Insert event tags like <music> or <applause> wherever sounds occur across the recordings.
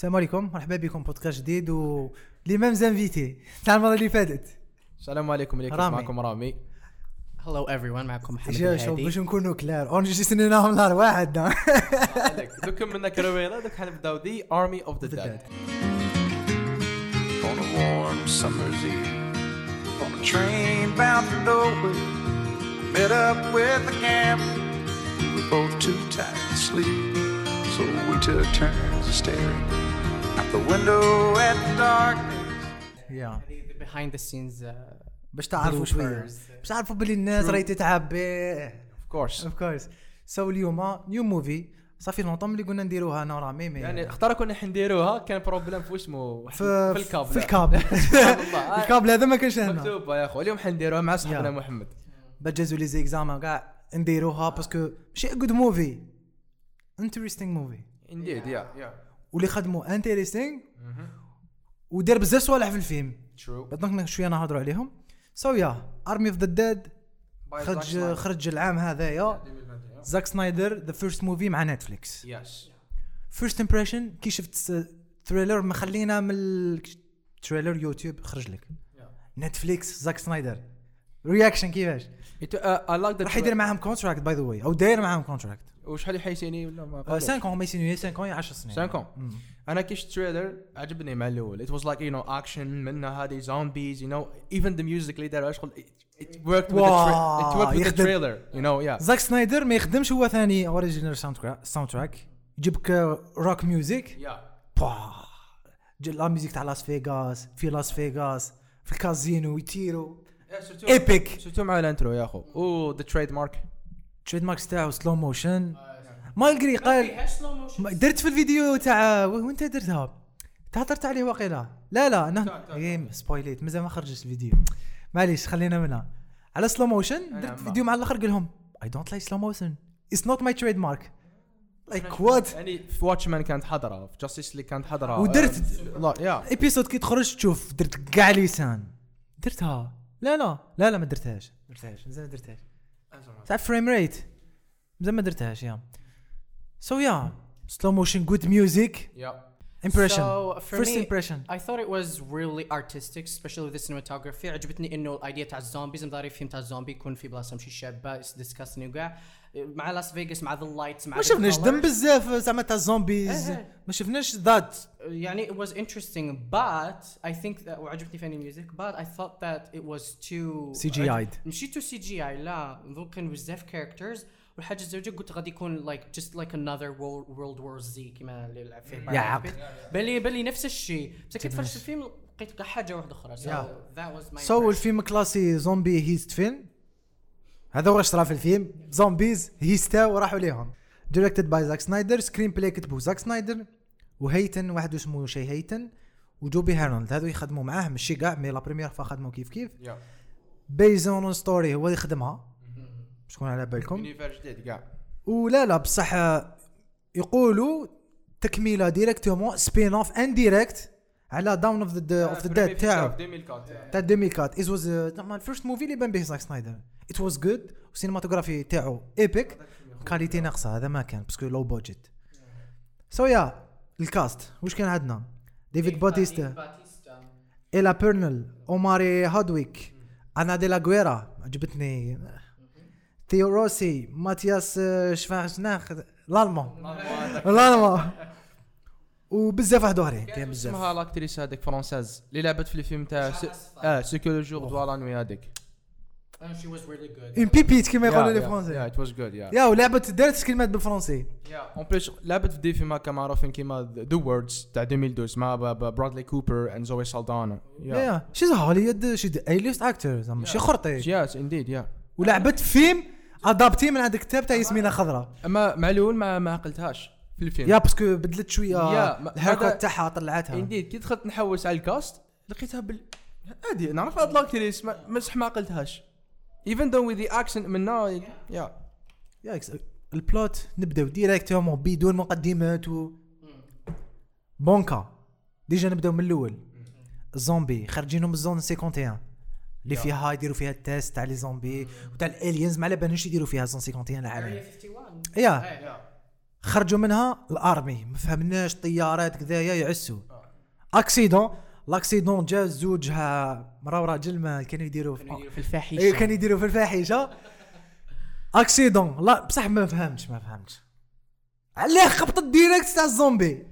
السلام عليكم مرحبا بكم بودكاست جديد و les mêmes invités. تاع المرة اللي فاتت. السلام عليكم عليكم رامي. معكم رامي. Hello everyone معكم محمد شوف شوف الهادي. باش نكونوا clair. اورنج سنيناهم نهار واحد. <laughs> دوك منا كروينا دوك حنبداو دي Army of the Dead on a warm summer's eve. On a train bound for nowhere, met up with a gambler. We were both too tired to sleep, so we took turns staring. Out the window at the darkness. yeah behind the scenes uh, باش تعرفوا شوية. bloopers. باش تعرفوا باللي الناس راهي تتعب به of course of course so اليوم new movie ça fait longtemps اللي قلنا نديروها أنا ورامي mais يعني اختار كنا حنديروها كان problème في اسمه في في الكابل. في ال câble. <laughs> <laughs> ال câble. هذا ما كانش هنا. مكتوبه يا اخو اليوم حنديروها مع صاحبنا. محمد. بجزوا les examens كاع نديروها parce que ماشي good movie interesting movie indeed yeah yeah واللي خدموا interesting ودار بزاف صوالح في الفيلم. ترو بدنا شوية نهضروا عليهم. so yeah Army of the Dead خرج خرج العام هذايا. زاك سنايدر the first movie مع نتفليكس yes first impression كي شفت trailer ما خلينا من ال trailer يوتيوب خرج لك. نتفليكس زاك سنايدر reaction كيفاش؟ like راح يدير معاهم contract by the way أو داير معاهم contract وشحال يحيسيني ولا ما 5 ans ما يسيني 5 ans 10 سنين. 5 أنا كي شفت trailer عجبني مع الأول. It was like you know action منها هذه zombies you know even the music اللي داروا اشغل it, it worked with the tra- it worked with the يخدم. trailer you know yeah. زاك سنايدر ما يخدمش هو ثاني original soundtrack يجيبك rock music ج- la musique تاع لاس فيغاس في لاس فيغاس في الكازينو يطيروا epic شفتوا مع ال intro يا أخو. oh the trademark trademarks تاعو slow motion malgré قال ما- درت في الفيديو تاع وانت درتها. تهضرت عليه واقيلا. لا لا أنا إيه، سبويليت مازال ما خرجش الفيديو. معليش خلينا منها. على slow motion درت ما- فيديو مع الآخر قال لهم I don't like slow motion it's not my trademark like what يعني في Watchmen كانت حضرة. في Justice League كانت حضرة. ودرت لا yeah. episode كي تخرج تشوف درت كاع لسان. درتها. لا لا. لا لا ما درتهاش. ما درتهاش. مازال ما درتهاش. تاع frame rate مازال ما درتهاش yeah. so yeah slow motion good music yeah impression So, for first me, impression I thought it was really artistic especially with the cinematography. عجبتني إنه ال idea تاع ال zombies مداري فيلم تاع الزومبي يكون في بلاصة مشي شابة disgusting وكاع مع لاس فيغاس مع the lights مع ما شفناش. دم بزاف زعما تاع ال zombies. ما شفناش that يعني it was interesting but I think that وعجبتني funny music but I thought that it was too CGI'd. ماشي too CGI لا ذوك كانوا بزاف characters والحاجة الزوجة قلت غادي يكون like just like another world, world war Z كما اللي لعب فيه يا عق. بالي بالي نفس الشيء بس كي تفرجت الفيلم لقيت كاع حاجة واحدة أخرى Yeah. that was my so. الفيلم classic zombie heist film هذا هو صرا في الفيلم zombies heist وراحوا ليهم. directed by زاك سنايدر screenplay كتبوا زاك سنايدر وهيتن واحد اسمه شي هيتن وجوبي هارولد هذو يخدموا معاه ماشي كاع mais la première fois خدموا كيف كيف. based on story هو يخدمها باش تكون على بالكم؟ univers جديد كاع ولا لا بصح يقولوا تكميلة directement spin-off en direct على Dawn of the of the Dead تاعو. تاع 2004 it was زعما ال first movie اللي بان به زاك سنايدر it was good وال cinematography تاعو epic qualité ناقصة. هذا ما كان parce que le budget so yeah ال cast واش كان عندنا؟ ديفيد باتيستا إيلا بورنيل اوماري هادويك أنا دي لاغويرا عجبتني. تيو روسي ماتياس شفايغهوفر الالمان الالمان وبزاف واحد اخرين كاين بزاف اسمها l'actrice هذيك française اللي لعبت في الفيلم تاع س- آه ce que le jour doit à la nuit هذيك une pépite كيما يقولوا les français it was good yeah yeah ولعبت دارت كلمات بالفرنسي يا اون بليس لعبت في des films هكا معروفين كيما The Words تاع 2012 مع برادلي كوبر and زوي سالدانا yeah she's Hollywood she A-list actor زعما شي خرطي yes indeed yeah ولعبت فيلم adapté من هذاك الكتاب تاع ياسمينه خضراء اما مع الأول ما ما عقلتهاش في الفيلم. yeah parce que بدلت شوية هذا- تاعها طلعتها. indeed كي دخلت نحوس على ال cast لقيتها بال عادي نعرف هاد l'actrice ما- مسح ما عقلتهاش even though with the accent منا yeah. yeah ال plot نبداو directement بدون مقدمات و بونكا. déjà نبداو من الأول. الزومبي خارجينهم من ال zone 51 اللي فيها يديروا فيها ال test تاع les zombies وتاع ال aliens ما على بالناش يديروا فيها zone 51 العالم. Area 51 yeah. خرجوا منها ال army ما فهمناش طيارات كذايا يعسوا. accident l'accident جا زوج ها مرا وراجل ما كانوا يديروا في في الفاحشة. إيه كانوا يديروا في الفاحشة. accident لا بصح ما فهمتش ما فهمتش. علاه خبطت direct تاع الزومبي.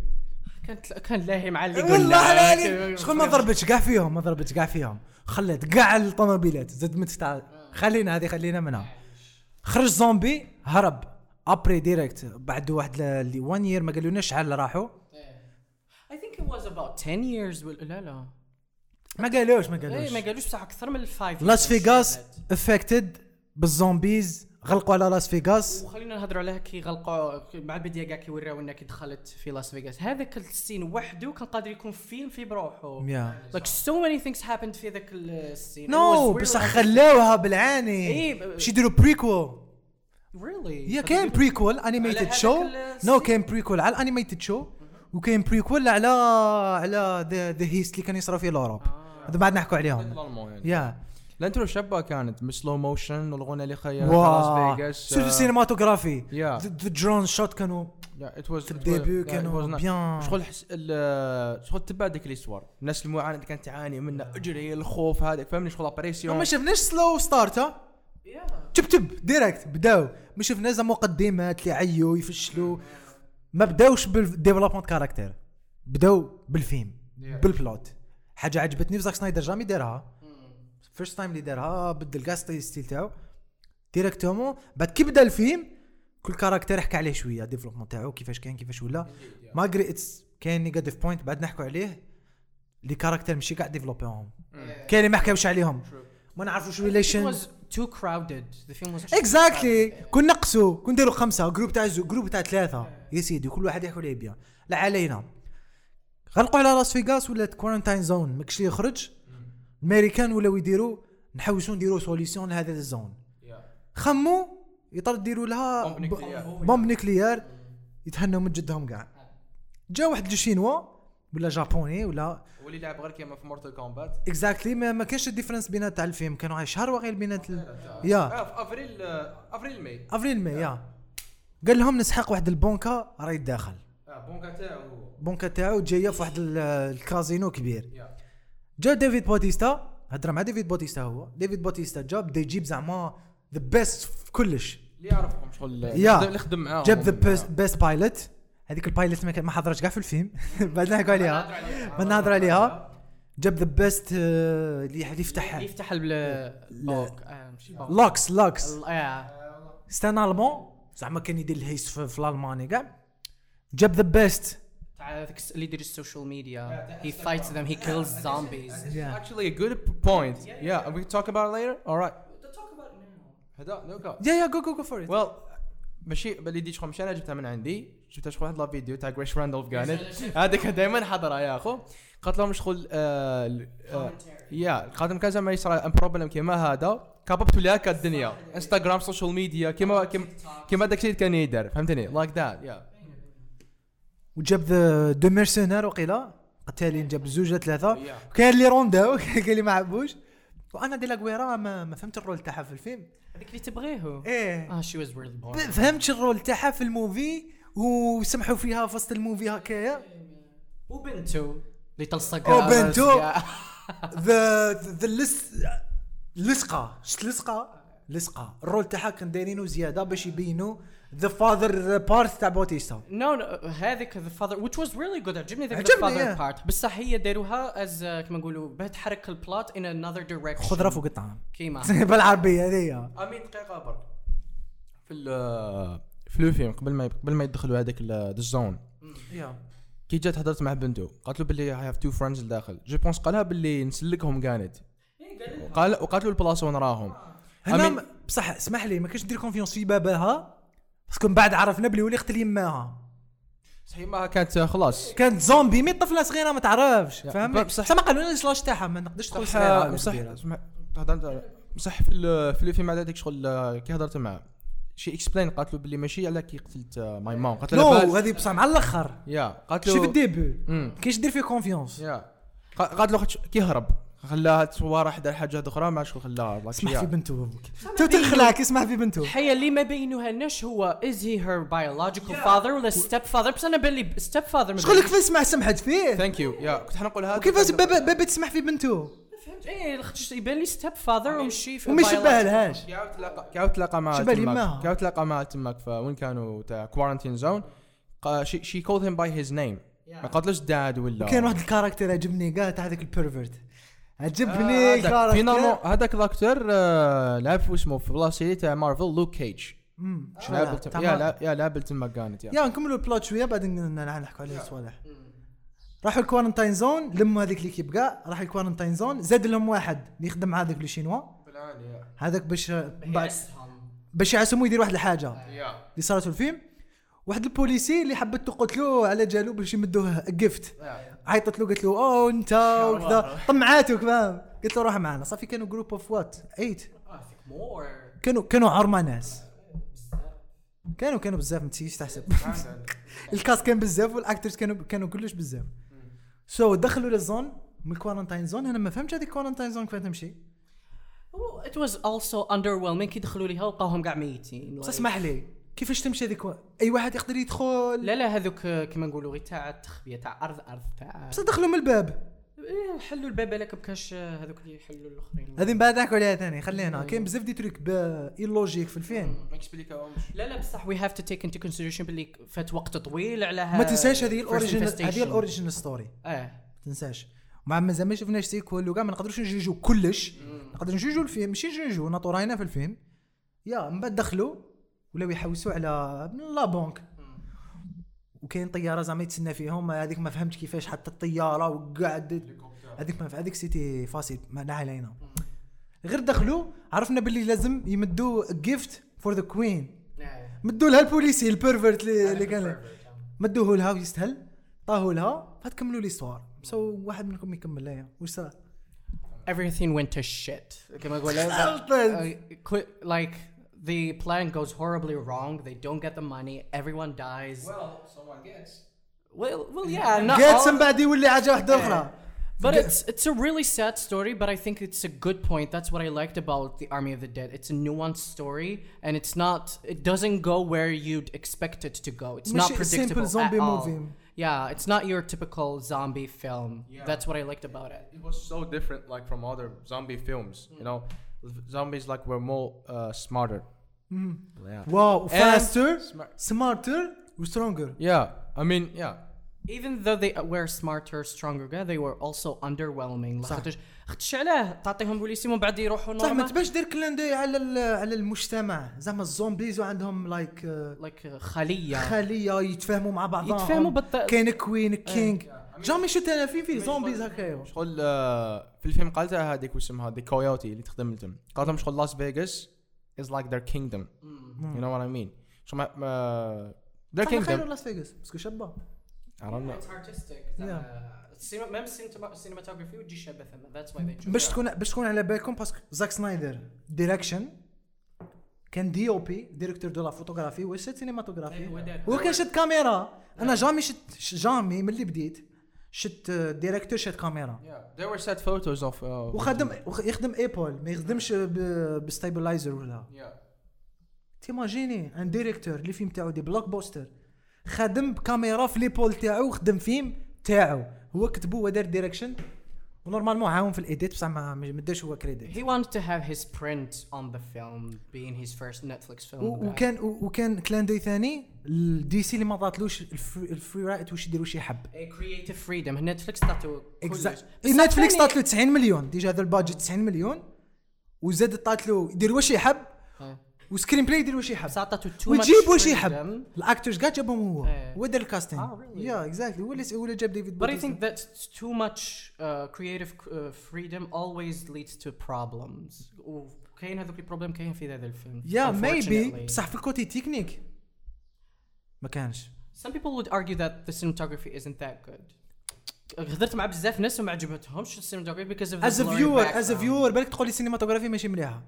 كانت كان لاهي مع اللي والله العظيم شغل ما ضربتش كاع فيهم ما ضربتش كاع فيهم. خلت كاع الطوموبيلات زدمت تاع خلينا هذه خلينا منها. خرج زومبي هرب. après direct بعد واحد اللي 1 year ما قالولناش شحال راحوا. I think it was about 10 years ولا- لا لا. ما قالوش ما إيه ما قالوش قالوش بصح أكثر من ال five لاس فيغاس infected بال zombies غلقوا على لاس فيغاس وخلينا نهضروا عليها كي غلقوا مع البدايه كاع كي وراو لنا كي دخلت في لاس فيغاس هذاك ال scene وحده كان قادر يكون فيلم في بروحه. Like so many things happened في ذاك ال scene. no بصح خلاوها بالعاني. إيه، ب- باش يديروا prequel really? yeah كاين prequel animated show no كاين prequel على ال animated show وكاين prequel على على the heist اللي كان يصرا في ال Europe. هذا بعد نحكوا عليهم. يعني. يا الانترو شابة كانت slow motion والغنى اللي wow. لاس فيغاس سيرفو ال cinematography Yeah. the drone shot كانوا it was في ال début كانوا bien شغل شغل تبع ديك الاسوار الناس المعاناة اللي كانت تعاني منها أجري الخوف هذاك فهمني؟ شغل oppression ما شفناش slow start ها؟ تب تب direct بداو. ما شفنا زعما مقدمات اللي عيوا يفشلوا. ما بداوش بال development character بداو بالفيلم بال plot حاجة عجبتني زاك سنايدر jamais دارها. first time اللي دارها بدل كاع style تاعو. directement بعد كي بدأ الفيلم كل caractère حكى عليه شوية développement تاعو كيفاش كان كيفاش ولا. malgré it's كاين negative point بعد نحكوا عليه les caractères ماشي كاع développé هم كاين اللي ما حكاوش عليهم. ما نعرفوش It too crowded. The film was exactly كون نقصوا. كون نديروا خمسة. group تاع group تاع ثلاثة. يا سيدي كل واحد يحكوا ليه bien. لا علينا. غلقوا على لاس فيغاس ولات quarantine zone ماكش لي يخرج. الامريكان ولاو يديروا. نحوسوا نديروا solution لهذا ال zone. خموا يطر ديروا لها bombe nucléaire يتهنوا من جدهم كاع. جا واحد الجو chinois ولا japonais ولا واللي لعب غير كيما في مورتال كومبات exactly ما, ما كانش ال différence بينات تاع الفيلم. كانوا عايش. شهر وغير بينات ال... يا. في أفريل أفريل ماي. أفريل مي yeah. قال لهم نسحق واحد البنكة راهي داخل. بونكا تاعو. هو البنكه تاعو جاية في واحد ال- الكازينو كبير. جا ديفيد بوتيستا. هضر مع ديفيد بوتيستا هو. ديفيد بوتيستا جا بدا يجيب زعما the best في كلش. اللي يعرفهم شغل. اللي خدم معاهم. جاب ذا بيست بايلوت هذيك ال pilot ما, ما حضرش كاع في الفيلم. <laughs> بعد نحكوا عليها. بعد نهضر عليها. جاب the best اللي اللي يفتح. يفتح ال lock آه،. locks locks. آه. c'est un Allemand زعما كان يدير ال heist في, الألماني كاع. جاب the best تاع ذاك اللي يدير ال social media. He fights them he kills zombies. Actually a good point. Yeah we can talk about it later? All right. هذا نوكا يا يا جو جو جو فور ات ويل ماشي باللي دي شغل مش أنا جبتها من عندي. جبتها شغل واحد لا فيديو تاع جريش راندولف قالت. <laughs> هذيك دائما حضرها يا أخو. قالت لهم شغل آه آه يا قالت لهم كان زعما يصرى بروبلم كيما هذا. كاببت ولا هكا الدنيا انستغرام سوشيال ميديا كيما كيما كيما داك الشيء كان يدار فهمتني؟ لايك ذات يا وجاب دو ميرسونير وقيلا. قتالين جاب زوج ولا ثلاثة. كاين اللي رونداو <laughs> كاين اللي ما عبوش وأنا دي لاكويرا ما, ما فهمت ال rôle تاعها في الفيلم. هذيك اللي تبغيه. إيه. آه she was really boring. فهمتش ال rôle تاعها في ال movie وسمحوا فيها في وسط ال movie هكايا. وبنته اللي تلصق وبنته. the the لس لصقه shit لصقه لصقه ال rôle تاعها كان دايرينه زيادة باش يبينوا the father part تاع بوتيستا نو نو هذيك ذا فاذر which was really good. عجبني ذاك ذا فاذر. بارت بصح هي داروها از كما نقولوا باه تحرك البلوت in another direction. خضره فوق الطعام. كيما. <laughs> بالعربية هذيا أمين دقيقة برك في ال في الفيلم قبل ما قبل ما يدخلوا هذاك الزون كي جات هضرت مع بنته قالت له باللي هاف تو فريندز لداخل. جو بونس قالها باللي نسلكهم كانت. وقال وقالت له البلاصة وين راهم. هنا بصح اسمح لي ما كانش ندير كونفيونس في باباها باسكو من بعد عرفنا بلي ولي قتل يماها صحيح ما كانت خلاص. كانت زومبي مي طفلة صغيرة ما تعرفش فهمت؟ بصح- بصح ما قالولناش لاش تاعها ما نقدرش تقول صح صغيره ولا صح كبيرة. اسمع، هضرت صح في في الفيلم هذاك شغل آه، كي هضرت معاه. شي اكسبلين قالت له باللي ماشي على كي قتلت ماي مام قالت له نو هذه بصح مع الآخر. يا قالت له شي في الديبي. كاينش دير فيه كونفيونس يا. قا- قالت له خاطش- كي هرب. خلاها تصور حدا حاجات أخرى ما شكون خلاها like اسمح yeah. في بنته أبوك تو تنخلعك اسمح في بنته الحقيقة اللي ما بينوها لناش هو is he her biological father ولا step father بس أنا بالي step father إيش لك في اسمح سمحت فيه؟ ثانك يو يا كنت حنقول هذا. وكيفاش بابا بابا تسمح في بنته فهمت إيه خاطش يبان لي ستيب فاذر ومشي في وما يشبه لهاش كاو تلاقى كاو تلاقى مع تماك. كاو تلاقى مع تماك فوين كانوا؟ تاع كوارنتين زون شي كولد هيم باي هيز نيم ما قالتلوش داد ولا كان واحد الكاركتر عجبني قال تاع هذاك البيرفرت آه، عجبني هذاك. الكاركتر فينالمون هذاك الأكتر آه، لعب في اسمه في بلاصه تاع مارفل لوك كيج لعب. يا لعب التماك كانت يا. نكملوا البلوت شوية بعدين نحكوا عليه صوالح راحوا الكوارنتاين زون لموا هذيك ليكيب كاع راحوا الكوارنتاين زون زاد لهم واحد اللي يخدم مع هذاك الشينوا هذاك باش بعد باش يعسموا يدير واحد الحاجة. اللي صارت في الفيلم. واحد البوليسي اللي حبت تقتلو على جالو باش يمدوه جيفت عيطت له قالت له أوه أنت وكذا. طمعاتك فاهم قلت له روح معنا. صافي كانوا جروب اوف وات 8 كانوا كانوا عرمة ناس. كانوا كانوا بزاف ما تسيش تحسب. <laughs> <laughs> الكاست كان بزاف والاكترز كانوا كانوا كلش بزاف. سو so, دخلوا للزون من الكوارنتاين زون أنا ما فهمتش هذيك الكوارنتاين زون كيف تمشي. It was also underwhelming. كي دخلوا ليها لقاوهم كاع ميتين. بس اسمح لي. كيفاش تمشي هذيك أي واحد يقدر يدخل؟ لا لا هذوك كيما نقولوا غير تاع التخبية تاع أرض أرض تاع بس دخلوا من الباب. إيه، حلوا الباب لك بكاش آه، هذوك اللي يحلوا الآخرين. هذه من بعد نحكوا عليها ثاني؟ خلينا كاين بزاف des trucs illogiques في الفيلم لا لا بصح we have to take into consideration باللي فات وقت طويل على ما تنساش هذه infestation. هذه ال original story آه ما تنساش. مع مازال ما شفناش sequel وكاع ما نقدروش نجوجو كلش. نقدر نجوجو الفيلم ماشي نجوجو نعطو راينا في الفيلم يا من بعد دخلوا. ولاو يحوسوا على من لا بونك وكاين طيارة زعما يتسنى فيهم هذيك ما فهمتش كيفاش حتى الطيارة وقعد هذيك ما هذيك سيتي فاسيل ما لا علينا. غير دخلوا عرفنا باللي لازم يمدوا جيفت فور ذا كوين مدوا لها البوليسي البيرفرت اللي اللي كان مدوه لها ويستهل طاهوا لها فتكملوا ليستوار سو واحد منكم يكمل لها وش صار؟ everything went to shit. كما نقول خلطت. <laughs> like the plan goes horribly wrong they don't get the money everyone dies Well, someone gets. well well yeah not جيت all- من بعد يولي حاجه واحده اخرى But Ge- it's it's a really sad story, but I think it's a good point. That's what I liked about the Army of the Dead. It's a nuanced story, and it's not. It doesn't go where you'd expect it to go. It's not مش predictable simple zombie at all. movie. Yeah, it's not your typical zombie film. Yeah. That's what I liked about it. It was so different, like from other zombie films. You know, zombies like were more uh, smarter. Yeah. واو And فاستر smart- سمارتر وسترونجر Yeah, I mean, yeah. Even though they were smarter, stronger, yeah, they were also underwhelming. خاطرش خاطرش علاه تعطيهم بوليسي ومن بعد يروحوا صح ما نورمال تبانش دير كلاندي على على المجتمع. زعما الزومبيز وعندهم لايك like خلية. خلية يتفاهموا مع بعضهم. يتفاهموا بالط- كاين كوين كينج جامي شفت أنا فين فيه زومبيز هكايا شغل آه، في الفيلم قالتها هذيك واسمها دي كويوتي اللي تخدم لهم قالت لهم شغل لاس فيغاس is like their kingdom. you know what I mean شغل ما- ما their خير لاس فيغاس باسكو شابة. وتجي they chose. باش تكون باش تكون على بالكم باسكو زاك سنايدر ديريكشن كان دي أو بي ديريكتور دو لا فوتوغرافي وشد سينماتوغرافي أيوة، دار. هو كان شد كاميرا. أنا جامي شت جامي من اللي بديت. شت ديريكتور شد كاميرا. There were set photos of uh, وخدم وخ- يخدم ايبول ما يخدمش بستابلايزر ولا. تيماجيني ان ديريكتور اللي فيلم تاعو دي بلوك بوستر خدم بكاميرا في ليبول تاعو وخدم فيلم تاعو. هو كتبو ودار ديريكشن ونورمالمون عاون في الإيديت بصح ما ما ما داش هو كريديت. He wanted to have his print on the film, being his first Netflix film. وكان وكان كلاندي ثاني ال DC اللي ما عطاتلوش ال free right واش يدير واش يحب exact كلش. نتفليكس بصح طات له 90 مليون. déjà هذا ال budget 90 مليون. وزاد طات له يدير واش يحب آه. و screenplay يدير واش يحب ويجيب واش يحب. ال actors كاع جابهم هو. هو دار ال casting? yeah exactly هو اللي هو اللي جاب ديفيد But I think that too much uh, creative uh, freedom always leads to problems. وكاين هذوك ال problems كاين في هذا ال film. yeah maybe. بصح في الكوتي تكنيك ما كانش Some people would argue that the cinematography isn't that good. هضرت مع بزاف ناس وما عجبتهمش السينماتوجرافي because of the از فيور از. فيور بالك تقول لي السينماتوغرافي ماشي مليحة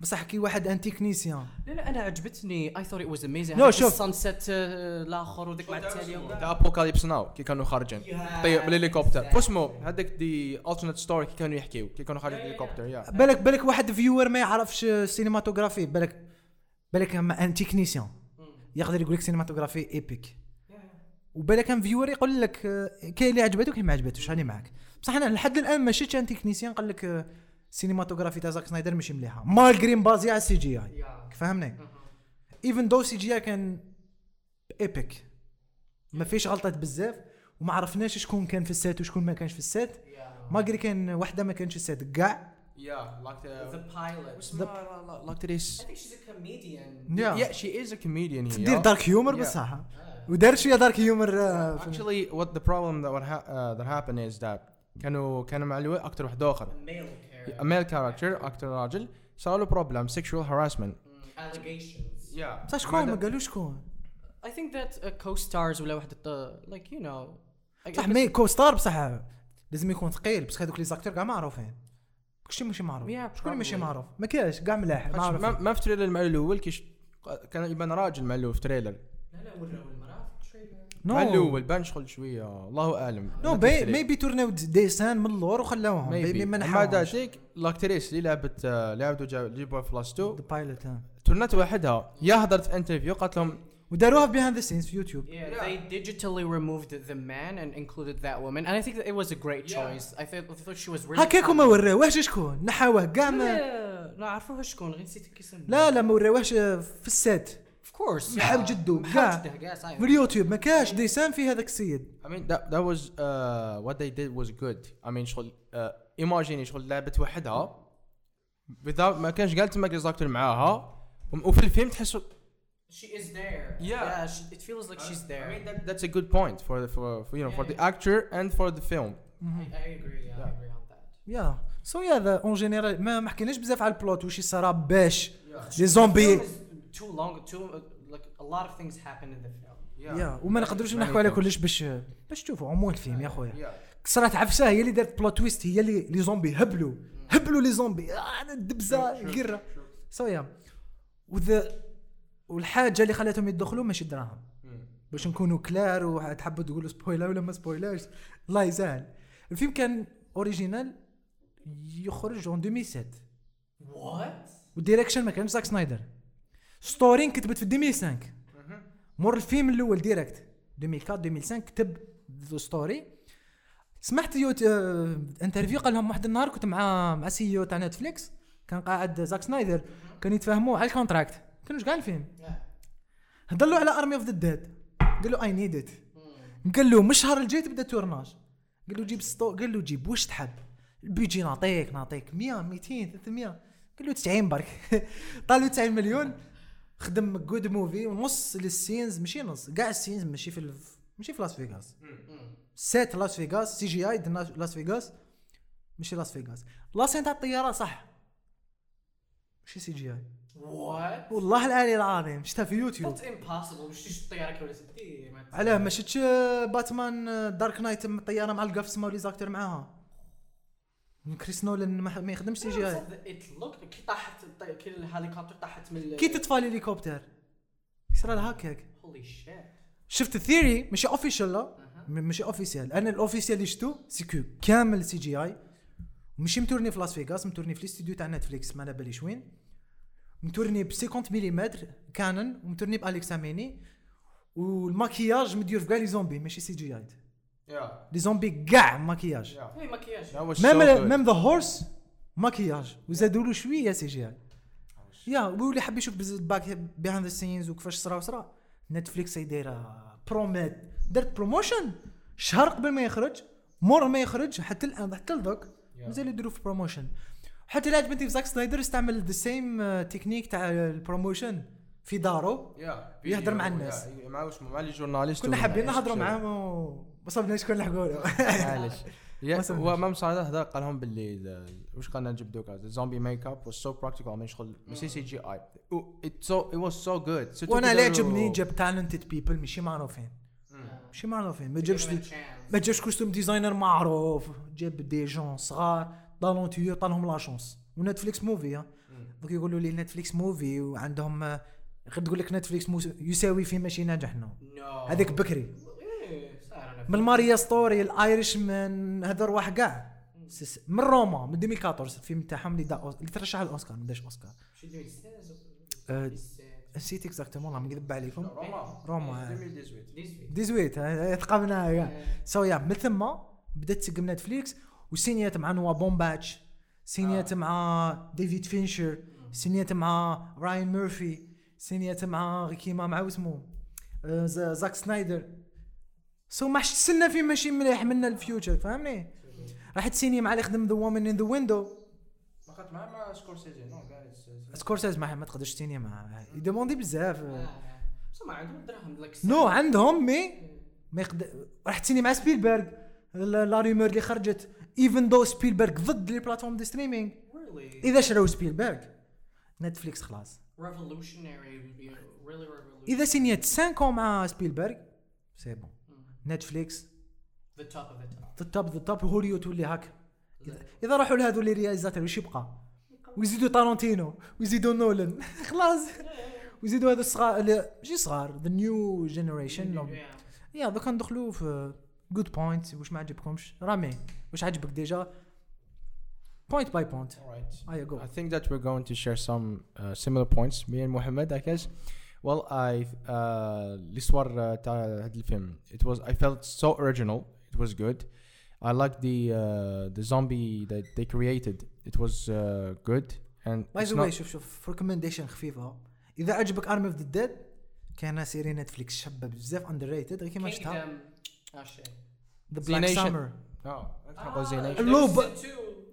بصح كي واحد ان تكنيسيان لا لا أنا عجبتني. اي ثوت ات واز اميزنج No, شوف. السانسيت الآخر وذيك مع التالي. تاع ابوكاليبس ناو كي كانوا خارجين. طيب بالهليكوبتر واسمو هذاك دي الترنت ستوري كي كانوا يحكيو. كي كانوا خارجين بالهليكوبتر يا بالك بالك واحد viewer ما يعرفش cinematography بالك بالك un technicien يقدر يقول لك cinematography epic وبالك كان viewer يقول لك آه، كاين اللي عجبته وكاين ما عجبتوش. هاني معاك بصح أنا لحد الآن ما شفتش un technicien قال لك آه، cinematography تاع زاك سنايدر ماشي مليحه malgré مبازي على ال CGI فهمني even the CGI كان epic ما فيش غلطات بزاف وما عرفناش شكون كان في ال set وشكون ما كانش في ال set malgré كان وحده ما كانش في ال set كاع yeah like the pilot like this I think she's a comedian. Yeah. Yeah, she is a comedian here. تدير dark humor. بصح ودار شوية dark humor Actually, what the problem that what ha- uh, that happened is that كانوا كانوا مع الوقت acteur واحد اخر Male. A male character acteur راجل صار له problem sexual harassment. Mm, allegations. yeah. بصح شكون ما قالوش شكون I think that uh, co-stars ولا واحد like you know. Guess- مي كو ستار بصح لازم يكون ثقيل بصح هذوك لي زاكتور كاع معروفين كلشي ماشي معروف Yeah, شكون اللي ماشي. معروف ما كاش كاع ملاح ما معروف ما في تريلر مع الأول كيش كان يبان راجل مع الأول في تريلر لا لا وراو نو الأول بان شغل شوية. الله أعلم. نو بي ميبي تورناو ديسان من اللور وخلاوهم. ميبي ما مع نحاولش ذاتك لاكتريس اللي لعبت آه، جيبوها في لاست 2 ذا بايلوت تورنت وحدها يا هضرت في انترفيو قالت لهم وداروها behind the scenes في YouTube. Yeah, they digitally removed the man and included that woman, and I think that it was a great choice. I thought, I thought she was really. هكاك وما وراوهش شكون؟ نحاوه كاع ما لا عرفوها شكون غير نسيت كي. لا لا ما وراوهش في ال set. Of course. محاو yeah. جدو محاو كاع جده كاع. في اليوتيوب ما كاش des scènes في هذاك ال set I mean that that was uh, what they did was good. I mean شغل uh, imagine شغل لعبت وحدها without ما كانش قالت ما acteurs معاها وفي الفيلم تحس She is there. Yeah. Yeah. She, it feels like she's I there. mean that, that's a good point for the, for, for you know for the actor and for the film. I, I agree. Yeah, I agree on that. yeah so yeah ذا en général ما ما حكيناش بزاف على ال plot واش يصرى باش les zombies too long. Too uh, like a lot of things happen in the film. yeah وما نقدروش نحكوا على كلش باش باش تشوفوا عموما الفيلم يا خويا. Yeah. صرات عفسة هي اللي دارت plot twist هي اللي les zombies هبلوا. هبلوا les zombies آه أنا الدبزه قرة. so yeah وذا والحاجة اللي خلاتهم يدخلوا ماشي الدراهم باش نكونوا clairs وتحبوا تقولوا spoiler ولا ما spoilers الله يسهل الفيلم كان original يخرج en 2007 What? وال direction ما كانش زاك سنايدر. story كتبت في 2005 مور الفيلم الأول direct 2004 2005 كتب story سمعت يوت آه interview قال لهم واحد النهار كنت مع مع CEO تاع Netflix كان قاعد زاك سنايدر كانوا يتفاهموا على ال contract كانوش كاع الفيلم هضر له على Army of the Dead قال له I need it قال له من الشهر الجاي تبدا tournage قال له جيب ستو قال له جيب واش تحب البيجي نعطيك نعطيك 100 200 300 قال له 90 برك طالوا 90 مليون خدم good movie ونص لل scenes ماشي نص كاع ال scenes ماشي في الف... ماشي في لاس فيغاس set لاس فيغاس CGI درنا لاس فيغاس ماشي لاس فيغاس la scène تاع الطيارة صح. ماشي CGI What? والله العلي العظيم شفتها في YouTube That's impossible. مش تيجي الطيارة ستي. ما- علاه ما شفتش Batman Dark Knight الطياره مع القفص مو les acteurs معاها. كريس نولان ما ما يخدمش CGI. كي طاحت كي الهليكوبتر طاحت من كي تطفى الهليكوبتر؟ يصير لها هكاك. Holy shit. شفت ال theory ماشي official لا؟ ماشي officiel أنا ال officiel اللي شفتو سيكو كامل CGI. ماشي متورني في لاس فيغاس متورني في الاستوديو تاع Netflix ما على باليش وين. متورني ب 50 ملم Canon ومتورني ب Alexa Mini والماكياج مدير في كاع les zombies ماشي CGI. les zombies كاع ماكياج was même so good. même the horse ماكياج وزادوا له شوية CGI yeah واللي حاب يشوف باك behind the scenes وكيفاش صرا وصرا Netflix هي دايره بروميت درت promotion شهر قبل ما يخرج مور ما يخرج حتى الان حتى لذوك مازال يديروا في promotion حتى اللي عجبتني في زاك سنايدر استعمل the same technique تاع ال promotion في دارو Yeah. يهدر مع الناس. مع les journalistes كنا حابين. نهضروا معاهم صابناش شكون نحكوا له معليش <laughs> ما سمعتش. هو même صالح هذا قال لهم باللي ال- واش قالنا نجيب دوكا؟ الزومبي makeup was so practical من شغل ماشي CGI it so it was so good. Surtout وأنا اللي عجبني جاب talented people ماشي معروفين ماشي معروفين ما جابش. ما جابش costume designer معروف. جاب des jeunes صغار talentueux عطالهم la chance و Netflix movie ها؟ دوك يقولوا لي Netflix movie وعندهم غير تقول لك Netflix موس- يساوي فيه ماشي ناجح no هذاك بكري. من Marriage Story ال Irishman هذا رواح كاع من روما من 2014 الفيلم تاعهم اللي دا اللي ترشح للاوسكار ما داش أوسكار. شو 2016 آه، نسيت اكزاكتومون ما نكذب عليكم روما. روما 2018 ديزويت ها- ثقبنا كاع سو يا من ثم بدأت تسقم نتفليكس وسينيات مع نوا بومباتش سينيات مع ديفيد فينشر سينيات مع راين ميرفي سينيات مع كيما مع واسمو آه، ز- زاك سنايدر. سو ما حسنا في ماشي مليح منا الفيوتشر فهمني؟ راح تسيني مع اللي خدم The Woman in the Window ما معاه مع سكورسيزي no سكورسيز ما تقدرش تسيني معاه يدوموندي بزاف. بس ما عندهم دراهم نو عندهم mais ما يقدر راح تسيني مع سبيلبرغ la rumeur اللي خرجت even though سبيلبرغ ضد les plateformes de streaming إذا شراو سبيلبرغ نتفليكس خلاص. إذا سينيت 5 مع سبيلبرغ c'est bon نتفليكس the top of the top the top the top هوليو تولي هاك. إذا- إذا راحوا لهذو les réalisateurs وش يبقى؟ ويزيدوا تارونتينو ويزيدوا نولن. <laughs> خلاص. ويزيدوا هذا الصغار اللي- ماشي صغار the new generation yeah دوكا ندخلوا في good point واش ما عجبكمش؟ رامي واش عجبك déjà؟ point by point Alright. ايا جو I think that we're going to share some uh, similar points. Me and Mohammed I guess. Well I uh, l'histoire uh, تاع هذا الفيلم it was I felt so original it was good I liked the uh, the zombie that they created it was uh, good and by the way not- شوف شوف recommendation خفيفه اذا عجبك Army of the Dead كان série نتفليكس شابه بزاف underrated غير كيما شفتها آه the Black. Summer oh let's talk about Z Nation. le b...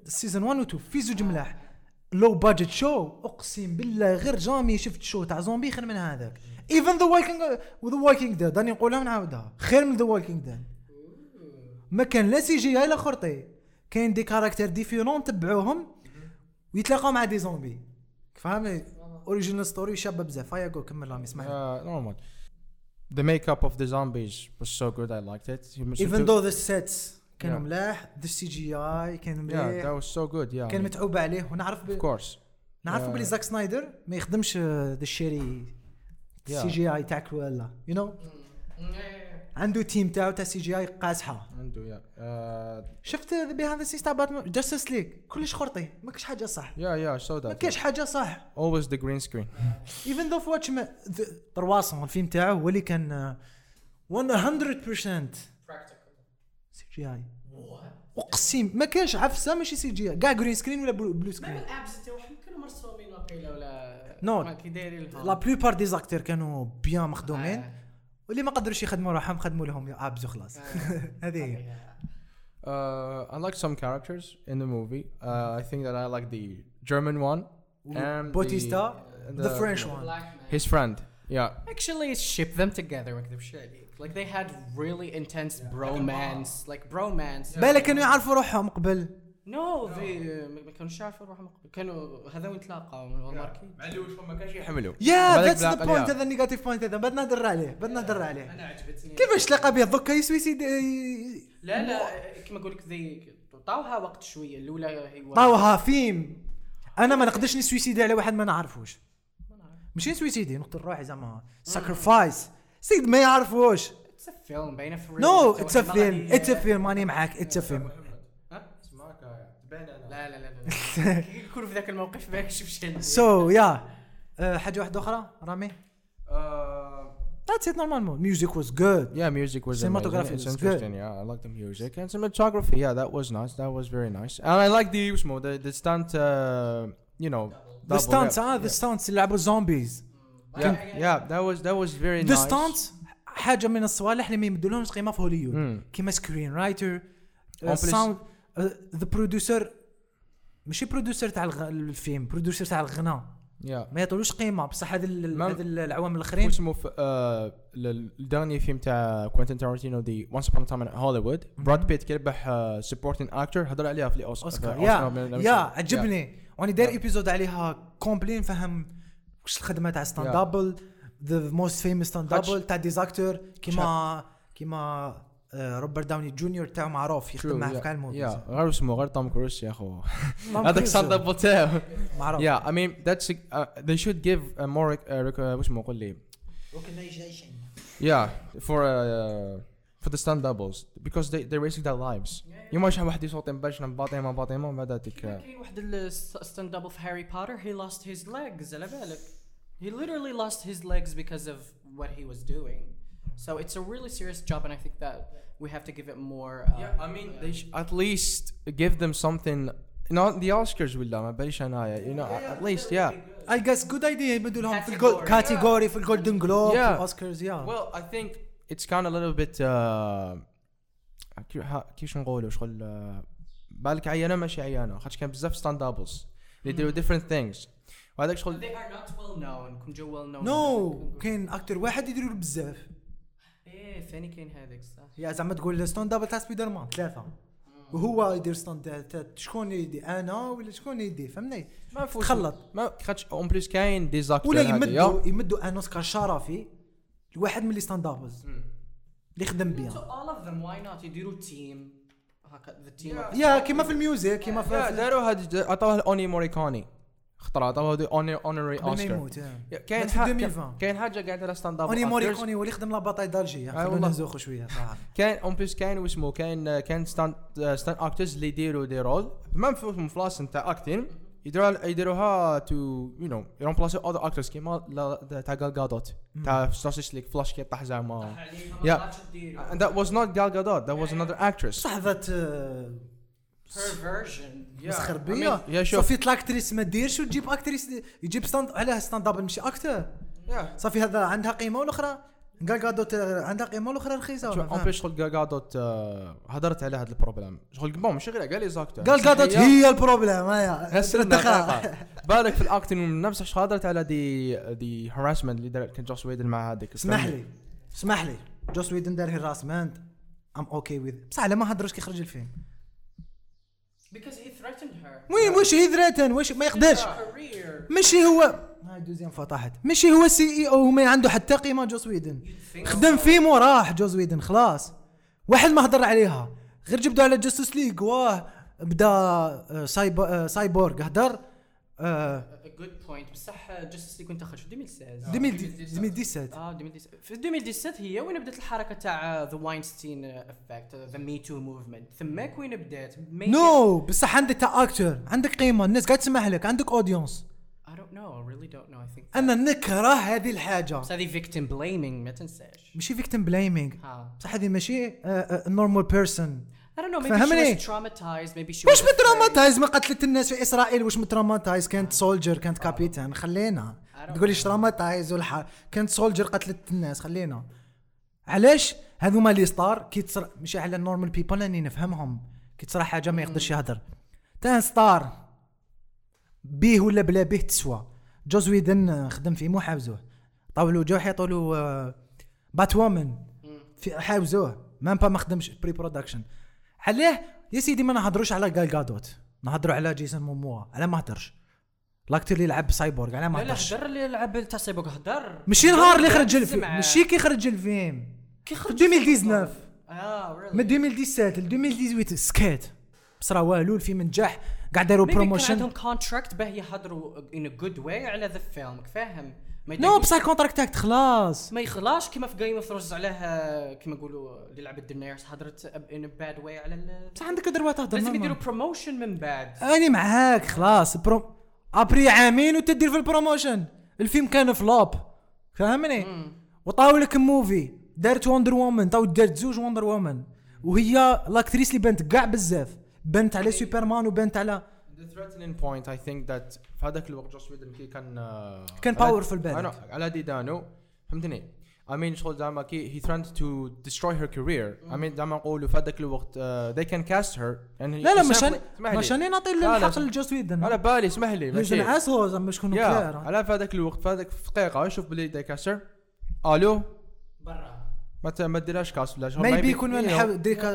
saison 1 و 2 في زوج ملاح low budget show أقسم بالله غير jamais شفت show تاع زومبي خير من هذاك. even The Walking و The Walking Dead راني نقولها ونعاودها. خير من The Walking Dead ما كان لا CGI لا خرطي. كاين des caractères différents تبعوهم ويتلاقاو مع des zombies فهمني original story شابة بزاف. هيا جو كمل رامي uh, normal. The makeup of the zombies was so good I liked it. You must- even though ذا كانوا Yeah. ملاح ذا سي جي آي كان yeah مليح. that was so good yeah. كان متعوب عليه ونعرف ب... course. نعرفوا Yeah. بلي زاك سنايدر ما يخدمش ذا الشيري سي جي آي تاع كرويلا يو نو عنده تيم تاعو تاع سي جي آي قاسحه عنده yeah. Uh, شفت بهذا السيس تاع باتمان؟ جاستس ليج كلش خرطي. ما كاش حاجة صح. Yeah yeah I saw ما كاش حاجة صح. Always the green screen. ايفن ذو في واتش طرواسون الفيلم تاعو هو اللي كان آه، 100% CGI اقسم ما كانش عفسة ماشي CGI كاع green screen ولا blue, blue ما screen ال abs تاعهم كانوا مرسومين وقيله ولا no. ما كي دايرين la plupart des acteurs كانوا bien مخدومين آه. واللي ما قدروش يخدموا روحهم خدموا لهم abs وخلاص <laughs> هذه هي Uh, I like some characters in the movie. Uh, I think that I like the German one and Bautista, and the French one. His friend. Yeah. Actually, ship them together ما اكذبش عليك. Like they had really intense bromance, like bromance. بالك كانوا يعرفوا روحهم قبل. No, they ما كانوش يعرفوا روحهم كانوا هذا وين تلاقاو ماركي. مع اللي وش ما كانش يحملوا. yeah that's the point. هذا ال negative point هذا. بدنا نهضر عليه بدنا نهضر عليه. أنا عجبتني. كيفاش تلاقى به دوكا يسويسيد لا لا كما نقول لك ذي طاوها وقت شوية. الأولى هي طاوها فيم. أنا ما نقدرش نسويسيدي على واحد ما نعرفوش. ماشي نسويسيدي نقتل روحي زعما. sacrifice سيد ما يعرفوش اتس فيلم باينه في نو اتس ا فيلم اتس ا فيلم ماني معاك اتس ا فيلم اسمعك تبان انا لا لا لا لا كي يكونوا <laughs> في ذاك الموقف ما يكشفش شيء سو يا حاجه واحده اخرى رامي Uh, That's it normal mode. Music was good. yeah, music was Cinematography amazing. It's was good. interesting. Yeah, I like the music and cinematography. Yeah, that was nice. That was very nice. And I like the Usmo, the the stunt. Uh, you know, The double, stunts, yeah. ah, the stunts اللي لعبوا zombies. Yeah, yeah, that was that was very nice. حاجة من الصوالح اللي ما يمدولهمش قيمة في هوليوود. كيما screenwriter sound the producer ماشي producer تاع الغ- الفيلم producer تاع الغناء. Yeah. ما يعطولوش قيمة بصح ما- هذه العوامل الآخرين. اسمه في آه ال dernier film تاع كوينتين تارانتينو The Once Upon a Time in Hollywood براد بيت كي ربح supporting actor هدر عليها في الأوسكار. yeah yeah عجبني. واني داير Yeah. épisode عليها complet نفهم واش الخدمه تاع stunt. double the most famous stunt double تاع des acteurs كيما كيما آه، روبرت داوني جونيور تاعو معروف يخدم معاه في كاع ال movies yeah غير اسمه غير توم كروز يا أخو. توم هذاك stunt double تاعو. <laughs> معروف I mean that's uh, they should give a more uh, uh, وش اسمه قول لي. Yeah for uh, for the stand doubles because they they're risking their lives. يوم شحال واحد يصوت باش باطيمه باطيمه بعد هذيك كاين واحد الستاند دبل في هاري بوتر he lost his legs على بالك. he literally lost his legs because of what he was doing so it's a really serious job and I think that we have to give it more uh, yeah I mean they sh- at least give them something not the Oscars ولا ما باليش انايا you know at least yeah اي جاس جود ايديا يمدوا لهم في Category. الجول كاتيجوري في الجولدن جلوب في Yeah. الاوسكارز يا well I think it's kind of a little bit uh, كيف ها- كيفاش نقولوا شغل uh, بالك عيانه ماشي عيانه خاطر كان بزاف ستاند دابلز اللي يديروا different things وهذاك شغل they are not well known. كون جو well known. no كاين actor واحد يديروا له بزاف. إيه ثاني كاين هذاك صح. yeah زعما تقول stunt double تاع سبايدر مان ثلاثة. وهو يدير تاع- شكون يدي؟ أنا ولا شكون يدي؟ فهمني ما فوش. تخلط. ما خاطش اون بليس كاين دي زاكتور ولا يمدوا يمدوا أن أوسكار شرفي لواحد من لي ستاند دابلز اللي خدم so بيان all of them why not يديروا تيم هكا team of يا كيما في الميوزك كيما في داروا هاد عطوه اوني موريكوني خطر عطوه اوني اونري قبل ما اوسكار يموت يا. كاين مات في حاجة 2020. كاين حاجة قاعدة على ستاند اب أوني موريكوني هو اللي خدم لا باطاي دالجي خلونا. نزوخوا شوية صراحة. كاين اون بليس كاين واسمه كاين كاين ستاند ستاند اكترز اللي يديروا دي رول. ما في فلاس نتاع اكتين يديروها يديروها تو يو نو يرومبلاسي اذر اكترز كيما تاع جال جادوت تاع ستاسيس ليك فلاش كي طاح زعما. and that was not Gal Gadot. That was another actress. صح ذات mean, يا شوف. صافي الاكتريس ما ديرش وتجيب أكتريس يجيب ستاند علاه ستاند دابل ماشي أكتر صافي هذا عندها قيمة والاخرى قال قادوت عندها قيمة والاخرى رخيصة شوف اون. بليس شغل آه، هدرت على هذا البروبلم شغل بون ماشي غير قال لي زاكتور قال قادوت هي هيا هسه دخل. بالك في الأكتنج من نفس الشيء هدرت على دي دي هراسمنت اللي دارت كان جوس ويدن مع هذيك. اسمح لي اسمح لي. جوس ويدن دار هراسمنت ام أوكي وذ بصح على ما هدرش كي خرج الفيلم. Because he threatened her. وين واش هي ذريتن واش ما يقدرش. Career. ماشي هو هاي دوزيام فطحت ماشي هو سي اي أو وما عنده حتى قيمة جوس ويدن خدم فيلم وراح جوز ويدن خلاص. واحد ما هضر عليها. غير جبدوا على Justice League واه بدا آه، سايب آه، سايبورغ هدر. آه، a good point. بصح Justice League كنت خرج. في 2016 2017 آه. 2017 في 2017 هي وين بدأت الحركة تاع the Weinstein effect the Me Too movement ثماك وين بدأت؟ no بصح عندك تا acteur عندك قيمة. الناس قاعد تسمح لك عندك audience I don't know. I really don't know. I think أنا نكره هذه الحاجة. بس هذه victim blaming ما تنساش. ماشي victim blaming ها بصح هذه ماشي normal person I don't know maybe فهمني؟ she was traumatized maybe she ما قتلت الناس في إسرائيل واش م traumatized كانت soldier كانت capitaine خلينا. تقوليش traumatized والح كانت soldier قتلت الناس خلينا. علاش؟ هذوما لي stars كي تصرا ماشي على ال normal people راني نفهمهم. كي تصرا حاجة ما يقدرش يهدر. تان ستار بيه ولا بلا بيه تسوى. جوز ويدن آه، خدم فيه مو حاوزوه. طاولوا جو حيطوا له آه، بات وومن في حاوزوه. مام با ما خدمش. بري برودكشن علاه يا سيدي ما نهضروش على جال جادوت نهضروا على جيسون موموا على ما هدرش. لاكتر اللي لعب سايبورغ على ما لا لا هدرش. هدر اللي لعب تاع سايبوغ هدر. ماشي نهار اللي خرج الفيلم. ماشي كي خرج الفيلم كي خرج 2019 آه من 2017 ل 2018 سكيت. بصرا والو الفيلم نجح قاعد داروا promotion عندهم contract باه يهضروا a good way على the film فاهم no بصح ال contract تاعك خلاص ما يخلاش كيما في Game of Thrones علاه كيما نقولوا اللي لعبت دينيرس هضرت a bad way على بصح عندك droit تهضر لازم. يديروا promotion من بعد. أني معاك خلاص برو après عامين وتدير في ال promotion الفيلم كان flop فهمني وطاو لك موفي دارت وندر وومن طاو دارت زوج وندر وومن وهي لاكتريس اللي بنت كاع بزاف. بنت على سوبرمان وبنت على The threatening point I think that في هذاك الوقت جوس ويدن كي كان آه، كان بالك. أنا على ديدانو فهمتني؟ I mean شغل زعما كي he threatened to destroy her career. I mean زعما نقولوا في هذاك الوقت آه، they can cast her. and he- لا لا he مش simply- أنا اسمح لي. مش أنا نعطي الحق لجوس ويدن على بالي اسمح لي لازم ماشي. نعسو زعما شكون يا كلير على في هذاك الوقت في هذاك في دقيقة شوف بلي they cast her. ألو؟ برا. ما ت- ما ديرهاش كاست ولا شغل ما يبي maybe, يكون نحاول ديك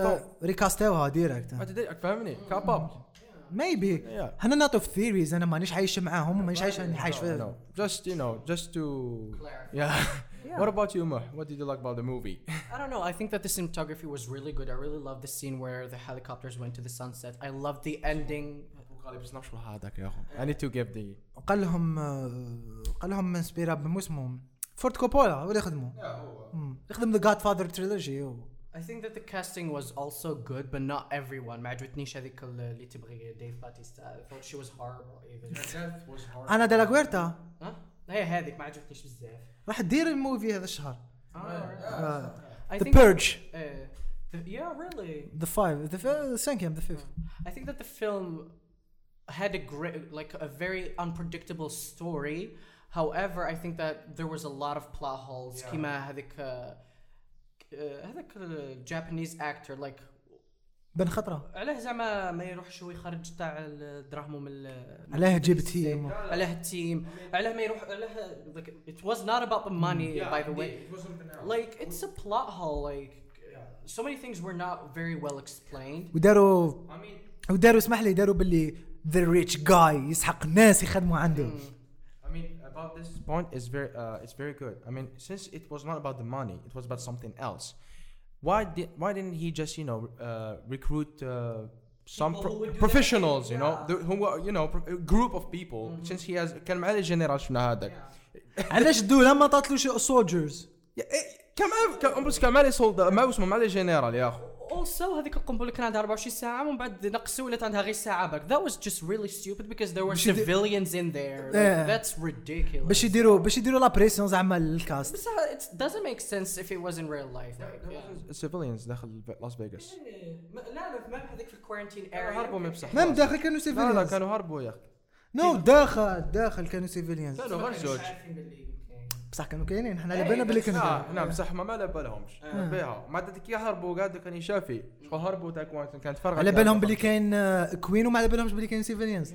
ريكاستيوها ديريكت ما تدري فاهمني كابابل. ميبي Yeah. انا نوت اوف ثيريز انا مانيش عايش معاهم ومانيش عايش انا عايش No, في no. Just you know, just to Clarify. yeah. What about you, Mah? What did you like about the movie? I don't know. I think that the cinematography was really good. I really loved the scene where the helicopters went to the sunset. I loved the ending. I need to give the قال لهم آه، قال لهم انسبيرا بمو اسمهم فورت كوبولا هو اللي يخدموا مم. يخدم ذا جاد فاذر تريلوجي I think that the casting was also good, but not everyone. ما عجبتنيش هذيك اللي تبغي ديف باتيستا. I thought she was horrible even. انا دالاغويرتا ها؟ هي هذيك ما عجبتنيش بزاف. راح تدير الموفي هذا الشهر I ذا think بيرج uh, the, yeah, really. ذا فايف ذا سانكيام ذا فيفث I think that the film had a great, like a very unpredictable story. However, I think that there was a lot of plot holes. كيما هذيك uh, uh, هذاك uh, Japanese actor like بن خطرة. علاه زعما ما يروحش هو يخرج تاع الدراهم من علاه جيب. تيم. علاه التيم علاه ما يروح علاه like it was not about the money by the way. Like it's a plot hole like so many things were not very well explained. وداروا وداروا اسمح لي داروا باللي ذا ريتش جاي يسحق الناس يخدموا عنده. Mean, about this point is very, uh, it's very good. I mean, since it was not about the money, it was about something else. Why did, why didn't he just, you know, uh, recruit uh, some People pro- who would do professionals, that, you know, yeah. the, who were, you know, pro- a group of people. Since he has, كان مع الجنرال هذاك. علاش الدوله ما تعطلوش سولجرز يا- إيه، كان مع كان بس كان مع لي سولدا ما اسمه مع لي جنرال يا اخو. Also هذيك القنبلة كان عندها 24 ساعة ومن بعد نقصوا ولات عندها غير ساعة باك that was just really stupid because there were civilians in there like, Yeah. that's ridiculous باش يديروا باش يديروا la pression زعما ال cast بس it doesn't make sense if it was in real life like, yeah. civilians داخل لاس فيغاس. لا لا ما هذيك في ال quarantaine هربوا من area بصح. même داخل كانوا لا لا civilians كانوا هربوا يا أخي. no داخل داخل كانوا civilians كانوا غير زوج. بصح كانوا كاينين حنا على بالنا بلي كانوا آه نعم بصح ما على بالهمش. بها ما دك يهربوا قاعد كان يشافي. شكون هربوا وان كانت فرقة على بالهم بلي كاين آه، queen وما على بالهمش بلي كاين civilians.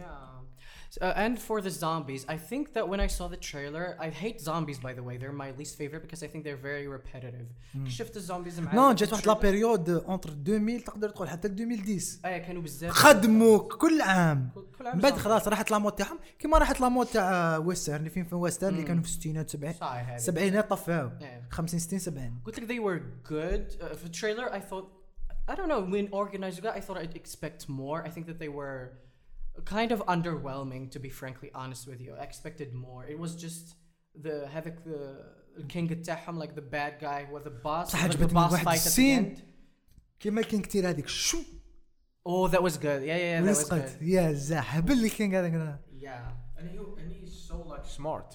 Uh, and for the zombies, I think that when I saw the trailer, I hate zombies by the way. They're my least favorite because I think they're very repetitive. شفت الزومبيز مع نو جات واحد لا بيريود اونتر 2000 تقدر تقول حتى 2010 ايه كانوا بزاف خدموا كل عام كل- كل عام من بعد زومبي. خلاص راحت لاموت تاعهم كيما راحت لاموت تاع ويسترن فين في ويسترن اللي كانوا في الستينات 70 صحيح هذه. سبعينات طفاو إيه. 50 60 70 قلت لك they were good. Uh, for the trailer, I thought, I don't know, when organized that, I thought I'd expect more. I think that they were kind of underwhelming, to be frankly honest with you. I expected more. It was just the هذاك the king تاعهم like the bad guy with the boss. صح like the عجبتني boss واحد fight at the السين end. كيما كان كتير هذيك شو Oh, that was good. Yeah, yeah, yeah that was ولصقت good. يا زاحب اللي كان هذاك Yeah. and he and he's so like smart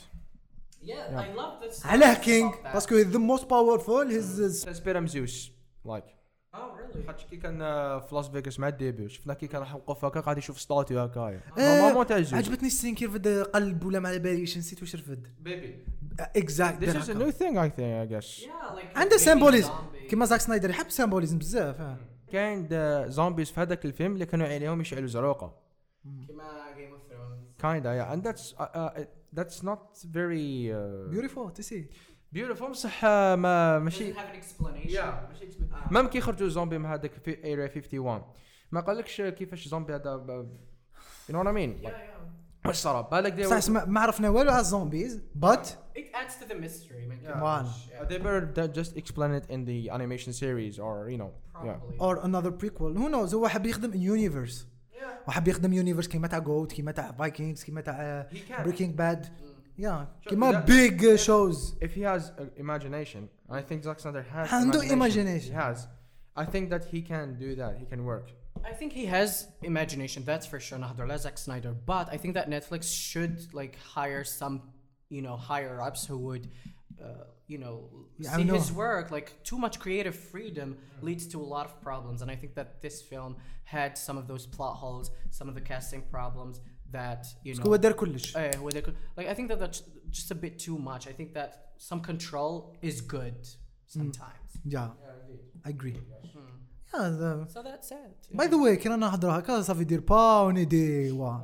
Yeah, I love this. علاه كينغ باسكو ذا موست باورفول هيز سبيرام زيوس لايك Really? خاطش كي كان في لاس فيغاس مع الديبي شفنا كي كان راح يوقف هكا قاعد يشوف statue هكايا normalement تاع زيوس عجبتني ال scène كيف بدا قلب ولا ما على باليش نسيت واش رفد. baby exact This is a new thing I think I guess. Yeah, like. عنده symbolism. كيما زاك سنايدر يحب symbolism بزاف. كاين zombies في هذاك الفيلم اللي كانوا عليهم يشعلوا زروقة. كيما Game of Thrones. kinda yeah. And that's uh, uh, it- that's not very uh, beautiful to see beautiful بصح ما ماشي même كي خرجوا زومبي من هذاك في Area 51 ما قالكش كيفاش زومبي هذا ب- you know what I mean Yeah, like, yeah. واش صرا بالك بصح اسمع ما عرفنا والو على ال zombies but It adds to the mystery. man. Wow. Uh, they better that just explain it in the animation series or you know yeah Probably. اور انذر بريكول هو نوز هو حاب يخدم يونيفرس Yeah. وحاب يخدم يونيفرس كيما تاع جوت كيما تاع فايكنجز كيما تاع. بريكنج باد Yeah, give my big uh, shows. If he has uh, imagination, I think Zack Snyder has. Imagination. He has. I think that he can do that. He can work. I think he has imagination. That's for sure. Nahdarla Zack Snyder, but I think that Netflix should like hire some, you know, higher ups who would. Uh, you know, yeah, see know. his work. Like too much creative freedom leads to a lot of problems, and I think that this film had some of those plot holes, some of the casting problems, that you know. هو دار كلش Eh, where they could, like I think that that's just a bit too much. I think that some control is good sometimes. يا اي اجري So that's it. باي ذا واي كنا نهضروا هكا صافي دير با وندي وا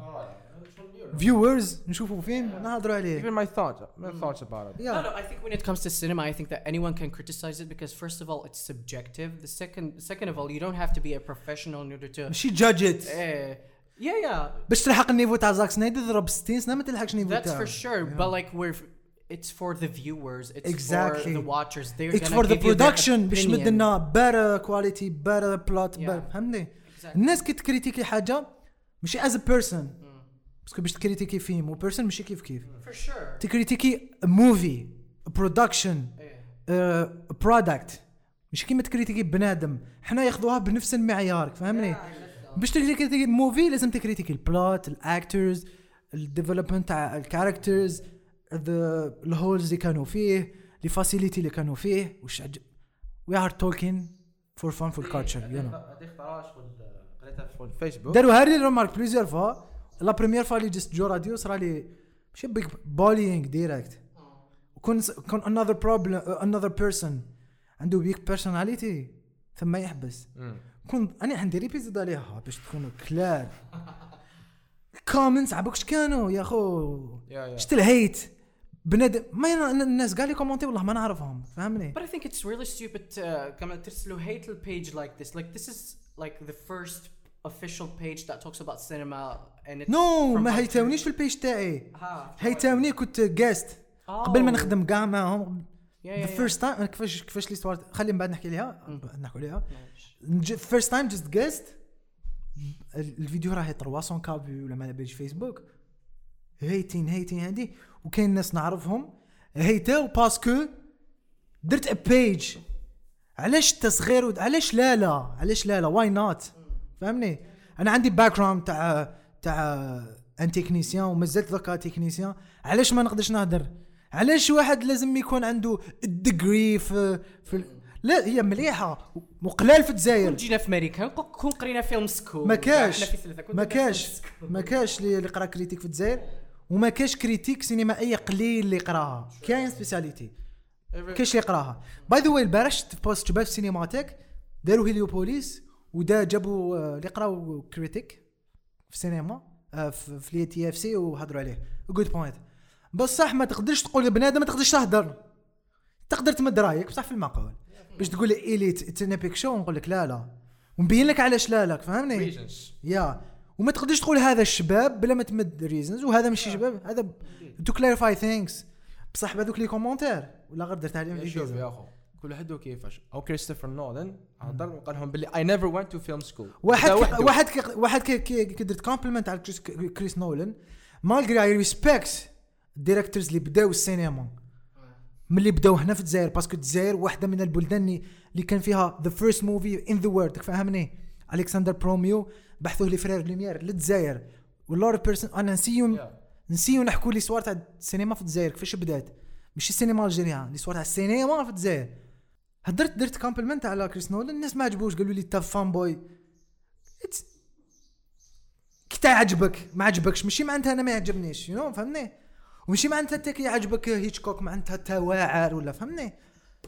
فيورز نشوفوا فيلم نهضروا عليه even my thoughts my thoughts about it No, يا no. I think when it comes to cinema, I think that anyone can criticize it because first of all, it's subjective. The second, second of all, you don't have to be a professional in order to. ماشي جادجت Eh, Yeah, yeah. باش تلحق النيفو تاع زاك سنايدر ضرب 60 سنة ما تلحقش النيفو That's تاعو for sure. But like we're it's for the viewers. It's Exactly. for the watchers. They're It's for the production باش. تمد لنا better quality better plot Yeah. فهمني Exactly. الناس كي تكريتيكي حاجة ماشي as person Mm. parce que باش تكريتيكي فيلم و person ماشي كيف كيف For sure. تكريتيكي movie production Yeah. product مش كيما تكريتيكي بنادم حنا ياخذوها بنفس المعيار فهمني باش تكريتيكي movie لازم تكريتيكي ال plot ال actors ال development تاع ال characters ال holes اللي كانوا فيه les facilités اللي كانوا فيه. وش we are talking فور فان فور كالتشر يو نو هذيك شغل قريتها في الفيسبوك داروا هذه الريمارك بليزيور فوا لا بريمير فوا اللي جست جو راديو صرا لي ماشي بيك بولينغ ديريكت كون كون انذر بروبلم انذر بيرسون عنده بيك بيرسوناليتي ثم يحبس. كون أنا عندي ريبيزود عليها باش تكونوا كلار. كومنتس عبوكش كانوا يا خو شت الهيت؟ بنادم ما الناس قال لي كومونتي والله ما نعرفهم فهمني؟ But I think it's really stupid to كما ترسلوا hate page like this. Like this is like the first official page that talks about cinema and it's نو from ما هيتاونيش في البيج تاعي ها. هيتاوني كنت جيست قبل ما Oh. نخدم كاع معاهم. Yeah, ذا yeah, yeah. فيرست تايم كيفاش كيفاش لي ستوار خلي من بعد نحكي ليها. نحكوا عليها ماشي. فيرست تايم جست جيست الفيديو راهي 300 كا فيو ولا على باليش فيسبوك هيتين هيتين هادي. وكاين ناس نعرفهم هيتاو parce que درت page علاش التصغير ود- علاش لا لا؟ علاش لا لا؟ why not فهمني؟ أنا عندي background تاع تاع un technicien ومازلت ذاك technicien علاش ما نقدرش نهدر علاش واحد لازم يكون عنده ال degree في في لا هي مليحة. وقلال في الجزائر. كون جينا في أمريكا كون- قرينا film school ما كاش. كون ما كاش. ما كاش اللي قرأ كريتيك في الجزائر وما كاش كريتيك سينمائية قليل اللي قرأها. كاين سبيسياليتي. كاش اللي قرأها. باي ذا واي البارح شفت في بوست شباب في سينماتيك داروا هيليوبوليس ودا جابوا آه، اللي قرأو كريتيك في السينما آه، في لي تي إف سي وهضروا عليه. جود بوينت بصح ما تقدرش تقول لبنادم ما تقدرش تهدر تقدر تمد رأيك بصح في المعقول باش تقول لي إليت اتس ان شو؟ نقول لك لا لا. ونبين لك علاش لا لا فهمني؟ Yeah. وما تقدرش تقول هذا الشباب بلا ما تمد reasons وهذا ماشي شباب هذا to clarify things بصح بهذوك les commentaires ولا غير درت عليهم شوف يا أخو. كل واحد وكيفاش أو كريستوفر نولان هضر وقال لهم باللي I never went to film school واحد. واحد. واحد كي درت compliment على كريس, كريس نولان malgré I respect ال directors اللي بداو السينما. ملي بداو هنا في الجزائر parce que الجزائر واحدة من البلدان اللي كان فيها the first movie in the world فهمني الكسندر بروميو بحثوه les frères لوميير للجزائر. و alors personne أنا نسيو نسيو نحكوا l'histoire تاع السينما في الجزائر كيفاش بدات؟ ماشي السينما الجزائريه l'histoire تاع السينما في الجزائر. هدرت درت compliment على كريس نولان الناس ما عجبوش قالوا لي انت fan boy كي تعجبك ما عجبكش ماشي معناتها أنا ما يعجبنيش you know, فهمني؟ وماشي معناتها انت كي يعجبك هيتشكوك معناتها انت واعر ولا فهمني؟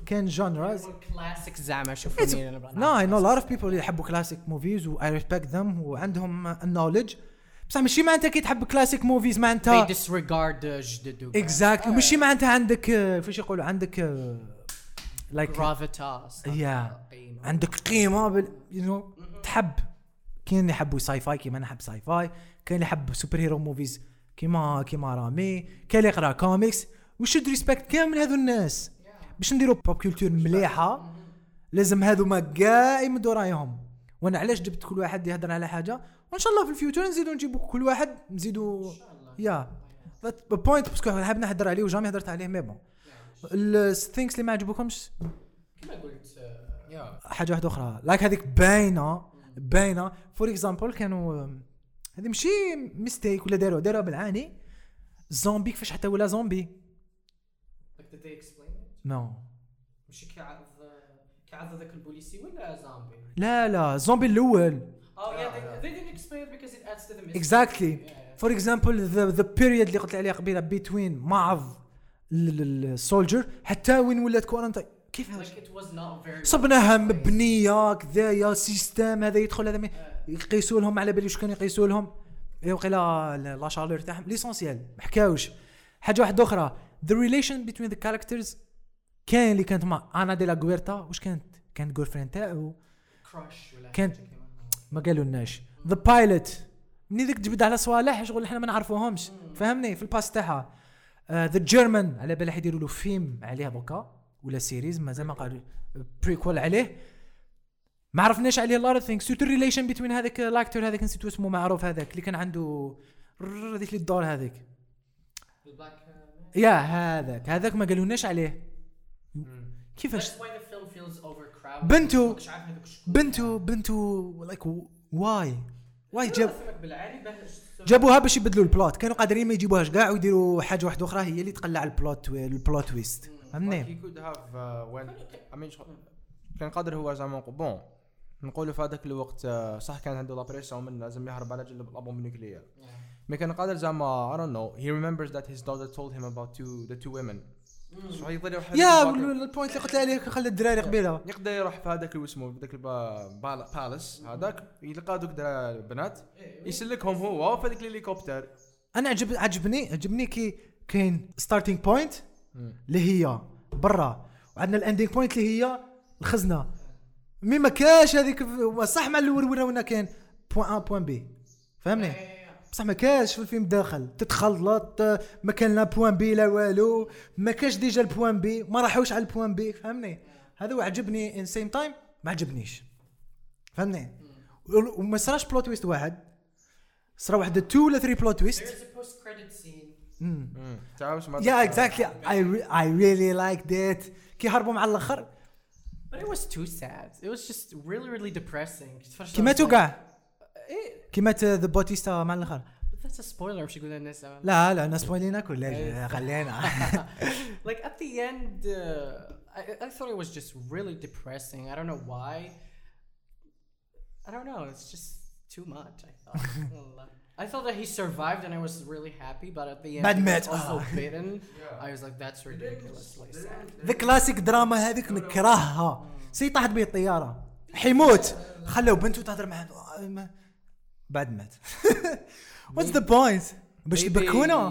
كاين genres classic زعما أنا no I know lot of people يحبوا classic movies و I respect them وعندهم ال knowledge بصح ماشي معناتها كي تحب classic movies they معناتها disregard the جدد exactly ماشي معناتها عندك فاش يقولوا عندك like Yeah. قيمة. عندك قيمة بال you know تحب. كاين اللي يحبوا sci-fi كيما أنا نحب sci-fi كاين اللي يحب super hero movies كيما كيما رامي اللي يقرا comics و should respect كامل هذو الناس. باش نديروا pop culture مليحة لازم هذو ما كاع يمدوا رايهم وأنا علاش جبت كل واحد يهضر على حاجة؟ وإن شاء الله في ال future نزيدوا نجيبوا كل واحد نزيدوا yeah. point parce que حاب نهضر عليه و jamais هضرت عليه mais bon ال things اللي ما عجبوكمش كما قلت آه، حاجة واحدة أخرى. like هذيك باينة باينة. for example كانوا هذه ماشي ميستيك ولا داروا داروا بالعاني. زومبي كيفاش حتى ولا زومبي like did they explain it? نو ماشي كيعض كيعض ذاك البوليسي ولا زومبي لا لا الزومبي الأول. Oh yeah, they, they didn't explain it because it adds to the mystery. اكزاكتلي. فور اكزامبل ذا ذا بيريود اللي قلت عليها قبيلة بيتوين معض السولجر حتى وين ولات Like not very. صبناها مبنية كذايا سيستم هذا يدخل هذا ما- يقيسوا لهم على بالي واش كانوا يقيسوا لهم إيه وقيلا لا شالور تاعهم ليسونسيال ما حكاوش. حاجة واحدة أخرى ذا ريليشن بين ذا كاركترز كاين اللي كانت مع أنا دي لا غويرتا. واش كانت؟ كانت جول فريند تاعو. Crush ولا كانت- ما قالوا لناش. ذا بايلوت مني ذيك تجبد على صوالح شغل إحنا ما نعرفوهمش. فهمني؟ في الباس تاعها. ذا جيرمان على بالي حيديروا له فيلم عليها دوكا ولا سيريز مازال ما قالوا بريكول عليه. ما عرفناش عليه other things surtout ال relation بين هذاك ال acteur هذاك نسيت اسمه معروف هذاك اللي كان عنده هذيك اللي الدور هذيك يا هذاك هذاك ما قالولناش عليه. كيفاش؟ Feels overcrowded. بنته. بنته بنته like why why جاب جابوها باش يبدلوا ال plot كانوا قادرين ما يجيبوهاش كاع ويديروا حاجة واحدة أخرى هي اللي تقلع ال plot ال plot twist فهمني؟ Uh, كان قادر هو زعما bon نقولوا في هذاك الوقت uh, صح كان عنده la pression من لازم يهرب على جال la bombe nucléaire mais كان قادر زعما I don't know he remembers that his daughter told him about two the two women. شو يقدر يروح يا. ال point اللي قلت عليه خلى الدراري قبيلة. يقدر يروح في هذاك اللي اسمه ذاك البالس هذاك يلقى دوك درا- البنات يسلكهم هو في هذاك الهليكوبتر. أنا عجب عجبني عجبني كي كاين starting point اللي هي برا وعندنا ال ending point اللي هي الخزنة. mais ما كاش هذيك صح مع الأول وراونا كاين؟ point A point B فهمني؟ بصح ما كاش في الفيلم داخل. تتخلط ما كان لا point B لا والو. ما كاش déjà ال point B ما راحوش على ال point B فهمني؟ هذا هو عجبني in same time ما عجبنيش. فهمني؟ وما صراش plot twist واحد. صرا واحد two ولا three plot twist. تعاوش exactly. I re- I really liked it. كي هربوا مع الآخر. But it was too sad. It was just really, really depressing. تفرجت كي على ماتوا الفيلم. كاع إيه، كي مات ذا بوتيستا مع الاخر but that's a spoiler باش يقول الناس لا لا انا سبويلينك ولا خلينا like at the end uh, I, I thought it was just really depressing i don't know why i don't know it's just too much i thought <laughs> i thought that he survived and i was really happy but at the end Bad he was also Ah. bitten. I was like that's ridiculously sad. ذا كلاسيك دراما هذيك نكرهها c'est طاحت به الطيارة. حيموت. خلوا بنته تهضر معاه. بعد مات what's the point باش يبكونا.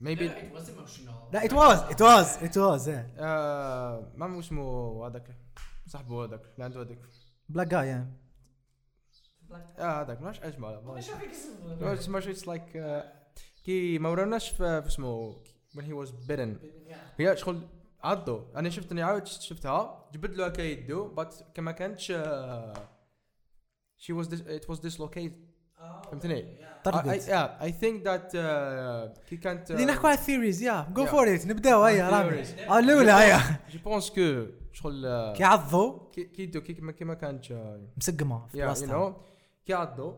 maybe it was emotional. لا it was it was it was آه، ما اسمه هذاك. صاحبه هذاك. اللي عنده هذاك. بلاك جاي آه هذاك ماش اجمل ما اسمه اتس لايك كي ما وروناش في اسمه when he was bitten. هي شغل عضو أنا شفت اني عاود شفتها جبت له هكا يدو بس كما كانتش she was dis- it was dislocated. فهمتني طردت think that uh, كي كانت اللي نحكوا على الثيريز يا جو Yeah. فور ات نبداو هيا رامي الاولى هيا جو بونس كو شغل آه، كي عضوا كي كي يدو كي ما كي ما كانتش آه، مسقمه في بلاصتها عضو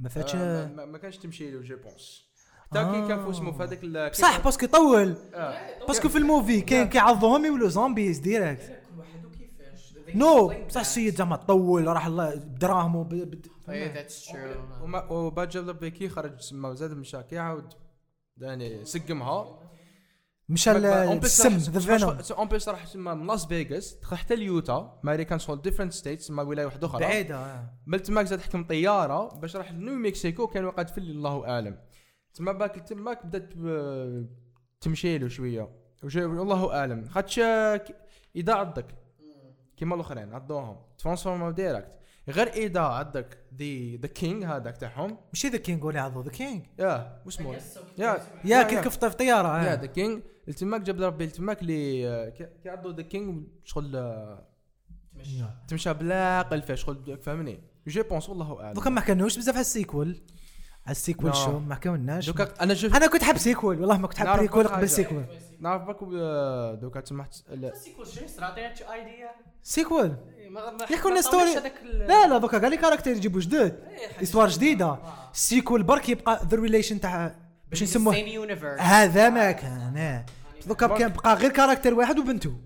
ما فاتش آه، ما- ما كانش تمشي له جو بونس حتى كي كان في اسمه في هذاك صح باسكو يطول آه. باسكو في الموفي كاين كيعضوهم يولوا زومبيز ديريكت. كل واحد وكيفاش؟ They نو بصح. السيد زعما طول راح الله بدراهمه ب- ب- yeah, that's true. وما وبعد جاب بيكي خرج تسمى زاد مشى كي عاود يعني سقمها. مشى ال- السم ذا فينوم اون بليس راح تسمى من لاس فيغاس دخل حتى اليوتا ماريكان شغل different state تسمى ولاية واحدة أخرى. بعيدة من تماك زاد حكم طيارة باش راح لنيو مكسيكو كان واقع في الله أعلم. تما باك تماك بدأت تمشي له شوية. وجا- والله أعلم. خاطش إذا عضك. كيما الأخرين عضوهم transformاو direct. غير اذا عضك دي the king هذاك تاعهم؟ ماشي the king ولا عضو the king yeah واسمه يا يا كي كفطه في طيارة يا آه. ذا كينج التماك جاب ربي التماك اللي آه، كي عضو ذا كينج شغل آه،. تمشى بلا قلفه شغل فهمني؟ جو بونس والله أعلم. دوكا ما حكيناوش بزاف على السيكول. على السيكول No. شو ما حكاوناش دوكا أنا شفت أنا كنت حاب سيكول والله ما كنت حاب كل قبل. سيكول نعرف باك آه، دوكا تسمحت لا. السيكول شنو عطيناش ايديا سيكول يحكوا لنا ما ستوري لا لا دوكا قال لي كاركتر يجيبوا جدد إيه، histoire جديدة. جديده. ال sequel برك يبقى the relation تاع باش نسموه. هذا ما كان آه. donc كان بقى غير character واحد وبنته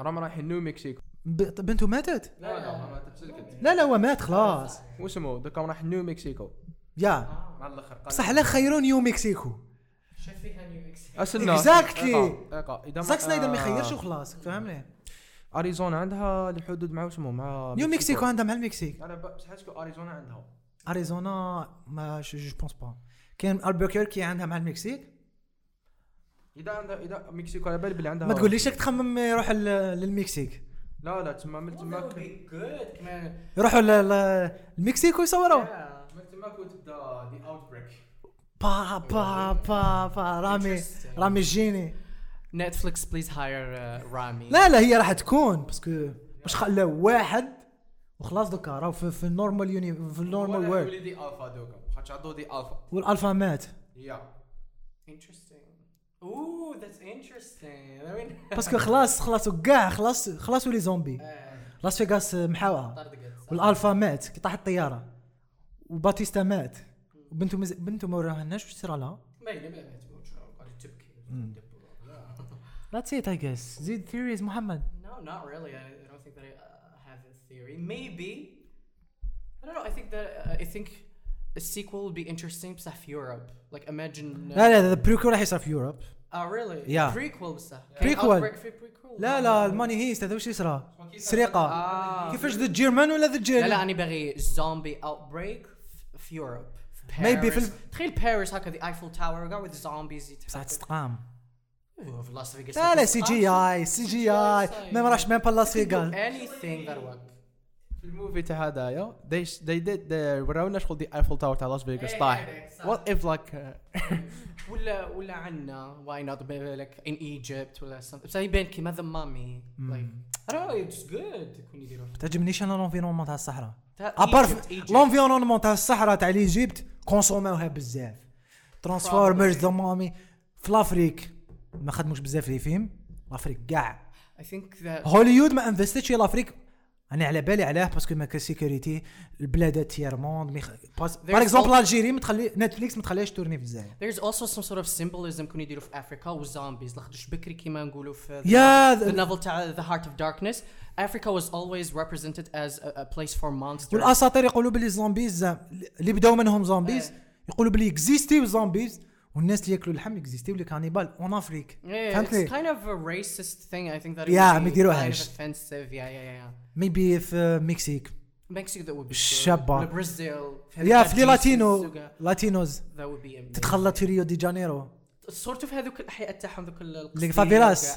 راهم رايحين نيو مكسيكو بنته ماتت؟ لا لا ما تتسلكت لا لا هو مات خلاص. واسمه donc راح نيو مكسيكو yeah. مع الآخر قال- بصح لا خيروا نيو مكسيكو شايف فيها نيو مكسيكو Exactly. إذا زاك سنايدر ما آه، يخيرش وخلاص فهمني؟ أريزونا عندها الحدود مع واسمه مع نيو مكسيكو. عندها مع المكسيك. أنا ب- بس حاسكو أريزونا عندها. أريزونا ما جو بونس با كاين البوكيركي عندها مع المكسيك؟ إذا عندها إذا مكسيكو على بالي بلي عندها ما تقوليش راك تخمم يروح ال- للمكسيك. لا لا تما من كمان. يروحوا ل- ل- المكسيك ويصوروا Yeah. تما كنت تبدا ذا اوتبريك با با با با. رامي. رامي جيني. Netflix please hire uh, Rami. لا لا هي راح تكون باسكو مش خلاو واحد وخلاص دوكا راهو في, في النورمال يوني في النورمال وورد دي الفا دوكا. خاطش عطو دي الفا والألفا مات. يا interesting. Ooh that's interesting. I mean باسكو خلاص خلاص كاع خلاص خلاص ولي زومبي. لاس فيغاس محاوها والألفا مات كي طاحت الطيارة. وباتيستا مات وبنته مز... بنته ما وراهناش واش صرا لها باينه ما تبكي That's it I guess زيد theories محمد No, not really. I, don't think that I uh, have a theory. Maybe. I don't know. I think that uh, I think a sequel would be interesting بصح في Europe. Like imagine. Uh, لا لا ذا بريكول راح يصير في يوروب Oh really? Yeah. Prequel بصح. Prequel. Prequel. لا لا الماني هيست هذا واش يصرى سرقه آه. كيفاش ذا جيرمان ولا ذا لا جيرمان لا أنا باغي zombie outbreak في- في Europe. في Maybe في. ال- تخيل باريس هكا the Eiffel Tower قاع with zombies بصح يتحركوا. تستقام في لاس فيغاس لا لا سي جي اي سي جي اي ما راحش même pas لاس فيغاس anything that work. في ال movie تاع هذايا they they did they وراونا شغل the Eiffel Tower تاع لاس فيغاس إيه، طاح. هذاك صح. what if like uh, <laughs> ولا ولا عنا why not like in Egypt ولا something. بصح يبان كيما The Mummy like I don't know it's good. يكون يديروا. تعجبنيش أنا l'environnement تاع الصحراء. à part. l'environnement تاع الصحراء تاع l'Égypte كونسوماوها بزاف Transformers The Mummy في l'Afrique ما خدموش بزاف les films l'Afrique كاع هوليود ما انفستيتش l'Afrique أنا على بالي علاه parce que ما كان sécurité البلادات tiers monde ميخ... pas... There's par exemple Algérie متخلي Netflix ما تخليهاش tourner في الجزائر. There's also some sort of symbolism كون يديروا في افريكا وال zombies لاخدش بكري كيما نقولوا في yeah novel تاع The Heart of Darkness. Africa was always represented as a, a place for monsters. والأساطير يقولوا بلي الزومبيز اللي بداو منهم zombies يقولوا بلي إكزيستيو zombies والناس اللي ياكلوا اللحم اكزيستيو les cannibales en Afrique فهمتني racist thing. I think that it Yeah, would ما يديروهاش. offensive. Yeah, yeah, yeah. maybe في Mexique that would be الشابة. good. Brazil. yeah في les latinos Latinos. تتخلط في ريو دي جانيرو sort of هذوك الاحياء تاعهم ذوك ال- اللي.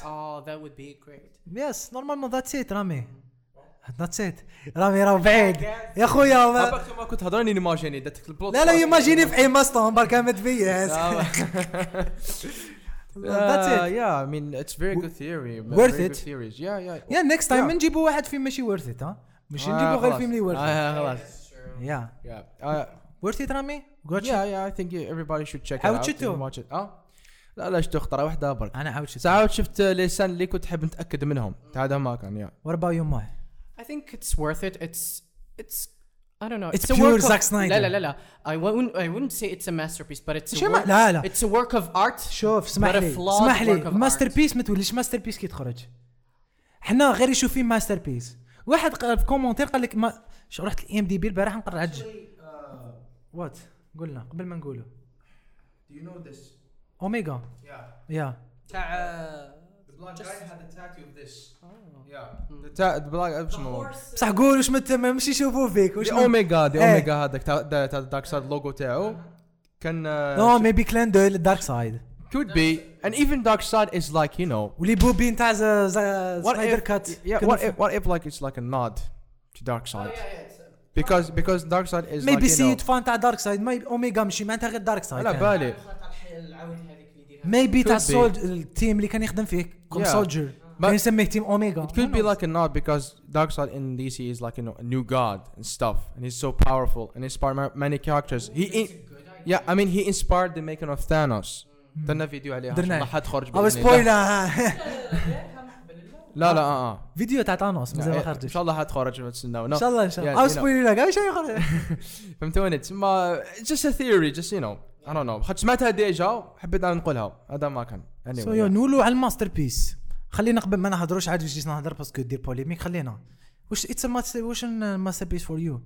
وكا- Oh, that would be great. يس نورمالمون ذاتس ات رامي ات رامي راه بعيد يا خويا ما- كنت هضرني نيماجيني داتك البلوت لا لا يماجيني في أي ماستون بركا ما تبيس ذاتس Uh, ات yeah, I mean, it's very good theory. Worth it. Theories. Yeah, yeah. يا نيكست تايم Yeah. نجيبوا واحد فيلم ماشي ورث ات ها مش آه، نجيبوا غير. فيلم اللي ورث آه، خلاص. يا Yeah. ورث ات رامي Watch it. yeah, yeah. I think everybody should check it عاود out. شفتو؟ and watch it. آه لا لا شفتو خطرة واحدة برك. أنا عاود شفت ساعات شفت لسان اللي كنت حاب نتأكد منهم. تاع هذا ما كان yeah. What about you Mai? I think it's worth it. It's it's I don't know. It's a pure work of- Zack Snyder. لا لا لا لا. I wouldn't I wouldn't say it's a masterpiece, but it's a work, لا لا it's a work of art. شوف اسمح لي اسمح لي master. piece ما توليش masterpiece كي تخرج حنا غير يشوف فيه masterpiece واحد قال في commentaire قال لك ما شو رحت ال IMDb البارح نقرأ عج وات قلنا قبل ما نقوله Do you know this? اوميجا Yeah. يا تاع The black Just- guy had a tattoo of this. Oh. Yeah. The ta- the black اسمه بصح قول واش ما مش يشوفوا فيك واش دي اوميجا دي. اوميجا هذاك تاع دارك سايد اللوجو تاعو كان نو ميبي كلان دو للدارك سايد could be. And even dark side is like you know. ولي بوبين تاع ز- ز- what سنايدر if كات yeah what if what if like it's like a nod to dark Oh, side? because because dark side is like سيد فان تاع دارك سايد ما اوميجا ماشي معناتها غير دارك سايد على بالي ميبي تاع التيم اللي كان يخدم فيه كوم Yeah. سولجر But- كان يسميه تيم اوميجا It could be like a nod because Darkseid in DC is like you know a new god and stuff, and he's so powerful and inspired ma- many characters. He, in, yeah, I mean he inspired the making of Thanos. درنا فيديو عليها درناه. ما حد خرج او بإذن الله. سبويلر لا لا اه اه فيديو تاع تانوس مازال ما ان خرجش شاء الله حد خرج تستناو ان شاء الله ان شاء الله Yeah, او you know. سبويلر كاع شيء يخرج فهمتوني تسمى it's just a theory just you know I don't know خاطر سمعتها déjà حبيت أنا نقولها هذا ما كان so yeah. نولو على ال masterpiece خلينا قبل ما نهضروش عاد واش جينا نهضر parce que دير polémique خلينا واش it's master واش masterpiece for you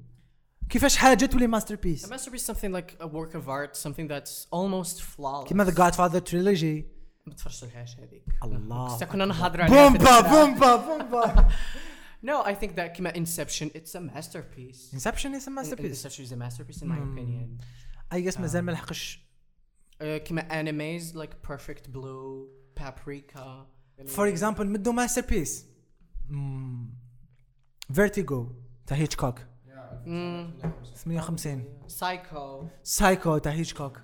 كيفاش حاجة تولي master A piece masterpiece is something like a work of art, something that's almost flawless. كيما the Godfather trilogy ما تفرجتلهاش هذيك. الله كنا نهضر عليها بومبا. بومبا بومبا <laughs> No, I think that كما Inception, it's a masterpiece. Inception is masterpiece Inception is a masterpiece in my Hmm. opinion. اي جس مازال ما لحقش Uh, كما animes like Perfect Blue, Paprika. فور اكزامبل مدو ماستر بيس فيرتيغو تاع هيتشكوك 58 Psycho. سايكو تاع هيتشكوك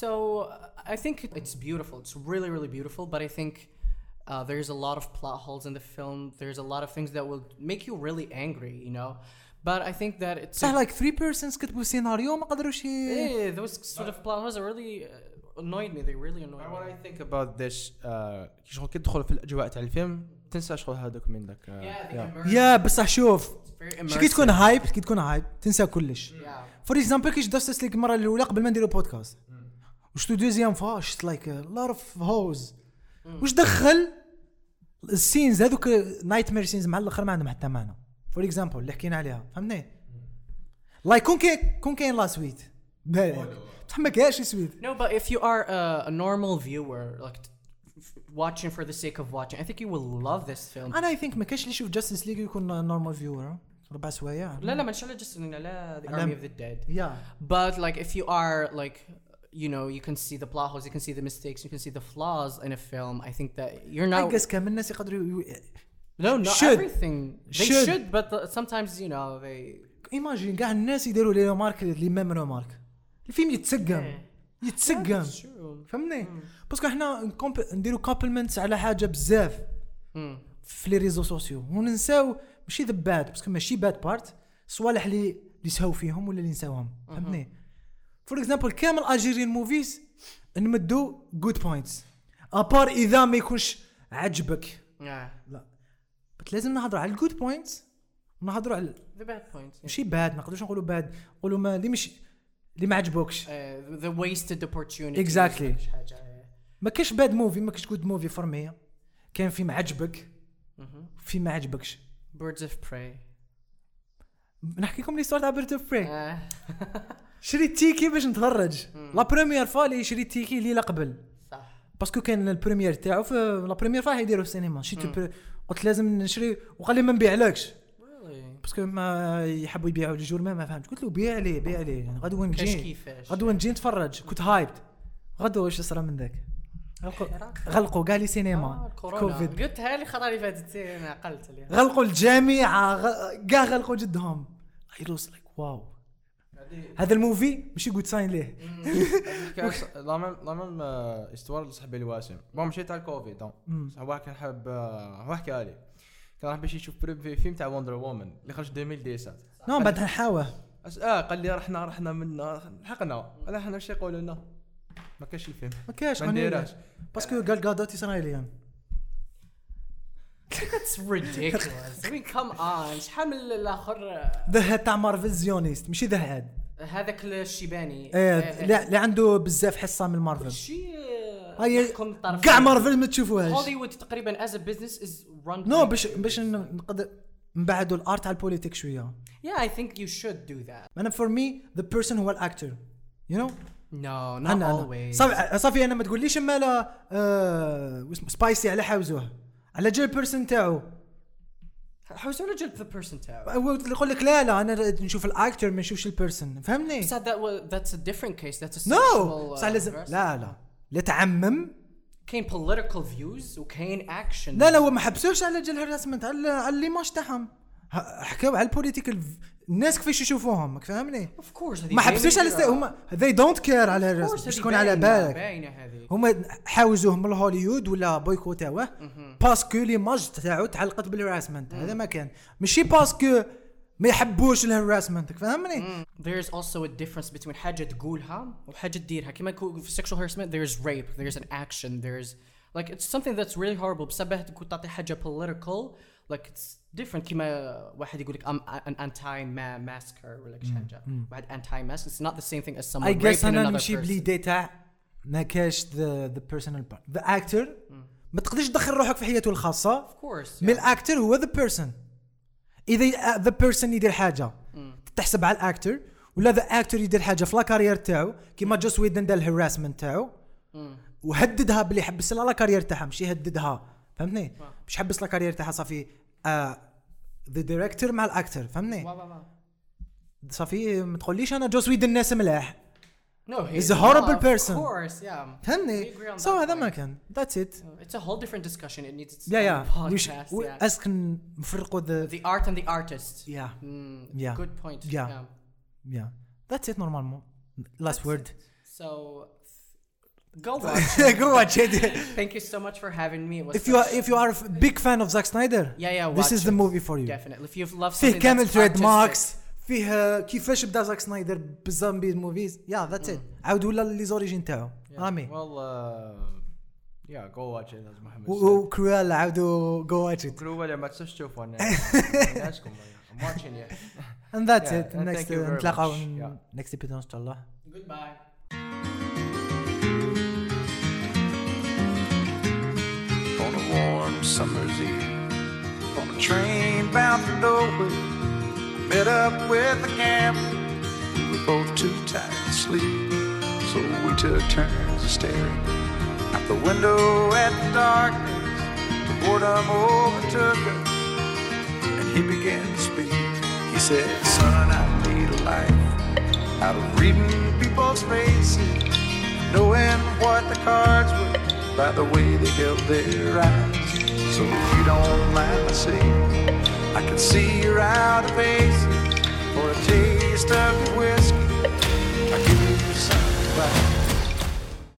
So uh, I think it's beautiful. It's really, really beautiful. But I think uh, there's a lot of plot holes in the film. There's a lot of things that will make you really angry. You know. But I think that it's صح لايك 3 بيرسونز كتبوا سيناريو ما قدروش ي- Eh, those sort of plot holes are really uh, annoyed me. They really annoyed What me. I think about this آه، كي شغل كي تدخل في الأجواء تاع الفيلم تنسى شغل هذوك من ذاك yeah بصح شوف كي تكون. hype كي تكون hype تنسى كلش. for example كي Justice League المره الأولى قبل ما نديرو بودكاست وشتو deuxième fois شفت like lot of holes واش دخل؟ ال scenes هذوك nightmare scenes مع الأخر ما عندهم حتى معنى. فور اكزامبل اللي حكينا عليها فهمتني لايك كون كاين كون كاين لا سويت <laughs> بصح ما كاينش سويت No, but if you are a, a normal viewer, like t- f- watching for the sake of watching, I think you will love this film. انا اي ثينك ما كاينش اللي يشوف جاستس ليج يكون نورمال فيور ربع سوايع لا لا ما نشاء just لا the لا. army of the dead. يا But like if you are like you know you can see the plot holes, you can see the mistakes, you can see the flaws in a film. I think that you're I not. guess كامل الناس يقدروا No, not Should. everything. They Should. should, but the, sometimes you know they. ايماجين كاع الناس يديروا لي مارك لي ميم مارك الفيلم يتسقم يتسقم. فهمني parce que إحنا نكومب- نديرو compliments على حاجة بزاف Hmm. في les réseaux sociaux وننساو ماشي the bad parce que ماشي bad part صوالح اللي اللي فيهم ولا اللي نساوهم فهمتني for example كامل Algerian movies نمدو good points à part إذا ما يكونش عجبك Yeah. لا بس لازم نهضروا على ال good points ونهضروا على bad points. Yeah. ماشي bad ما نقدروش نقولوا bad نقولوا ما اللي مش اللي ما عجبوكش. Exactly. مش حاجة, yeah. ما كاش bad movie ما كاش good movie for me كان فيلم عجبك. فيلم ما عجبكش Birds of prey. نحكي لكم l'histoire تاع Birds of Uh, <laughs> شريت ticket باش نتفرج la première fois اللي شريت ticket ليلة قبل صح. parce que كان ال première تاعو في la première fois يديروا في السينما شريت قلت لازم نشري وقال لي ما نبيعلكش? parce que ما يحبوا يبيعوا le jour même ما فهمت قلت له بيع لي بيع لي. غدوة نجي. غدوة نجي نتفرج. كنت hyped غدوة واش صرا من ذاك؟ غلقوا غلقوا كاع les cinémas. آه،. كوفيد. قلتها لي خطره اللي فاتت أنا عقلت. غلقوا الجامعة كاع غلقوا جدهم. Was like wow هذا ال movie ماشي good sign ليه؟ la même la même histoire لصاحبي الواسم. bon مشيت على الكوفيد. صح واحد كان حاب آه، هو حكى لي كان راح باش يشوف بري- فيلم تاع Wonder Woman اللي خرج 2017 non بعد نحاوه آه قال لي رحنا رحنا من لحقنا قال إحنا إيش يقولوا لنا؟ ما كاش الفيلم. ما كاش ما نديرهاش. parce que قال Gadot israélienne That's ridiculous. I mean come on. شحال من الآخر the head تاع Marvel Zionist ماشي the head هذاك الشيباني. إيه اللي اللي عنده بزاف حصة من مارفل شي هاي يحكم الطرف كاع مارفل ما تشوفوهاش هوليوود تقريبا as a business is run no باش باش. نقدر نبعدوا ال art على ال politique شوية Yeah, I think you should do that. أنا for me the person هو ال actor you know No, not أنا أنا. always. صافي أنا ما تقوليش مالا آه Spacey على حاوزوه على جال ال person تاعو حوس ولا على جال the person تاعو. هو يقول لك لا لا أنا نشوف ال actor ما نشوفش ال person فهمني بس a different case. That's a no بصح لازم. لا لا لا تعمم كاين political views وكاين action. لا لا هو ما حبسوش على جال harassment على على l'image تاعهم حكاو على ال political الناس كيفاش يشوفوهم فاهمني Of course هذه ما حبسوش على. هما they don't care على ال harassment باش تكون على بالك. هما حاوزوه من هوليوود ولا بويكوتاوه parce que l'image تاعو تعلقت بال harassment هذا ما كان. ماشي parce que ما يحبوش ال harassment فهمني There's also a difference between حاجة تقولها وحاجة تديرها. يكون في sexual harassment there's rape there's an action there's like it's something that's really horrible. بسبب تكون تعطي حاجة political like it's different كما واحد يقول لك I'm an anti masker ولا شي حاجة. واحد anti mask it's not the same thing as someone I guess أنا نمشي person. بليدي تاع ما كاش the the personal part the actor ما تقدرش تدخل روحك في حياته الخاصة. Of course من ال actor هو the person إذا the person يدير حاجة. تحسب على ال actor ولا the actor يدير حاجة في la carrière تاعو. كيما Joss Whedon دار ال harassment تاعو. وهددها بلي يحبس لها la carrière تاعها ماشي يهددها فهمتني؟ مش يحبس la carrière تاعها صافي. the director مع ال actor فهمتني وا- وا- وا. صافي ما تقوليش أنا Joss Whedon الناس ملاح No, He's a horrible of person. course, yeah. We فهمني agree on سو that هذا ما point. كان ذاتس ات Uh, It's a whole different discussion. It needs its يا يا own وش podcast. yeah. اسك نفرقوا ذا The art and the artist. يا Mm, Yeah. Good point. Yeah. يا ذاتس ات نورمالمون لاست وورد So go watch. go watch it Thank you so much for having me. It if you are if you are a big fan of Zack Snyder yeah yeah this is the it. movie for you Definitely. If you've loved فيه something كامل that's تريد. ماركس فيه كيفاش بدا زاك سنايدر بالزامبي موفيز يا ذاتس ات عاود ولا لي زوريجين تاعو رامي Well, uh, yeah, go watch it as Mohammed said. وكرويل عاودوا جو واتش ات ولا ما تنسوش تشوفوا أنا ناسكم I'm watching you. and that's Yeah, it and next thank you very نتلاقاو next episode ان شاء الله Goodbye. Warm summer's eve. On a train bound for nowhere, met up with a camper. We were both too tired to sleep, so we took turns staring out the window at the darkness. The boredom overtook us, and he began to speak. He said, "Son, I need a life out of reading people's faces, knowing what the cards were by the way they held their eyes. So if you don't mind my saying, I can see you're out of faces for a taste of your whiskey. I'll give you something.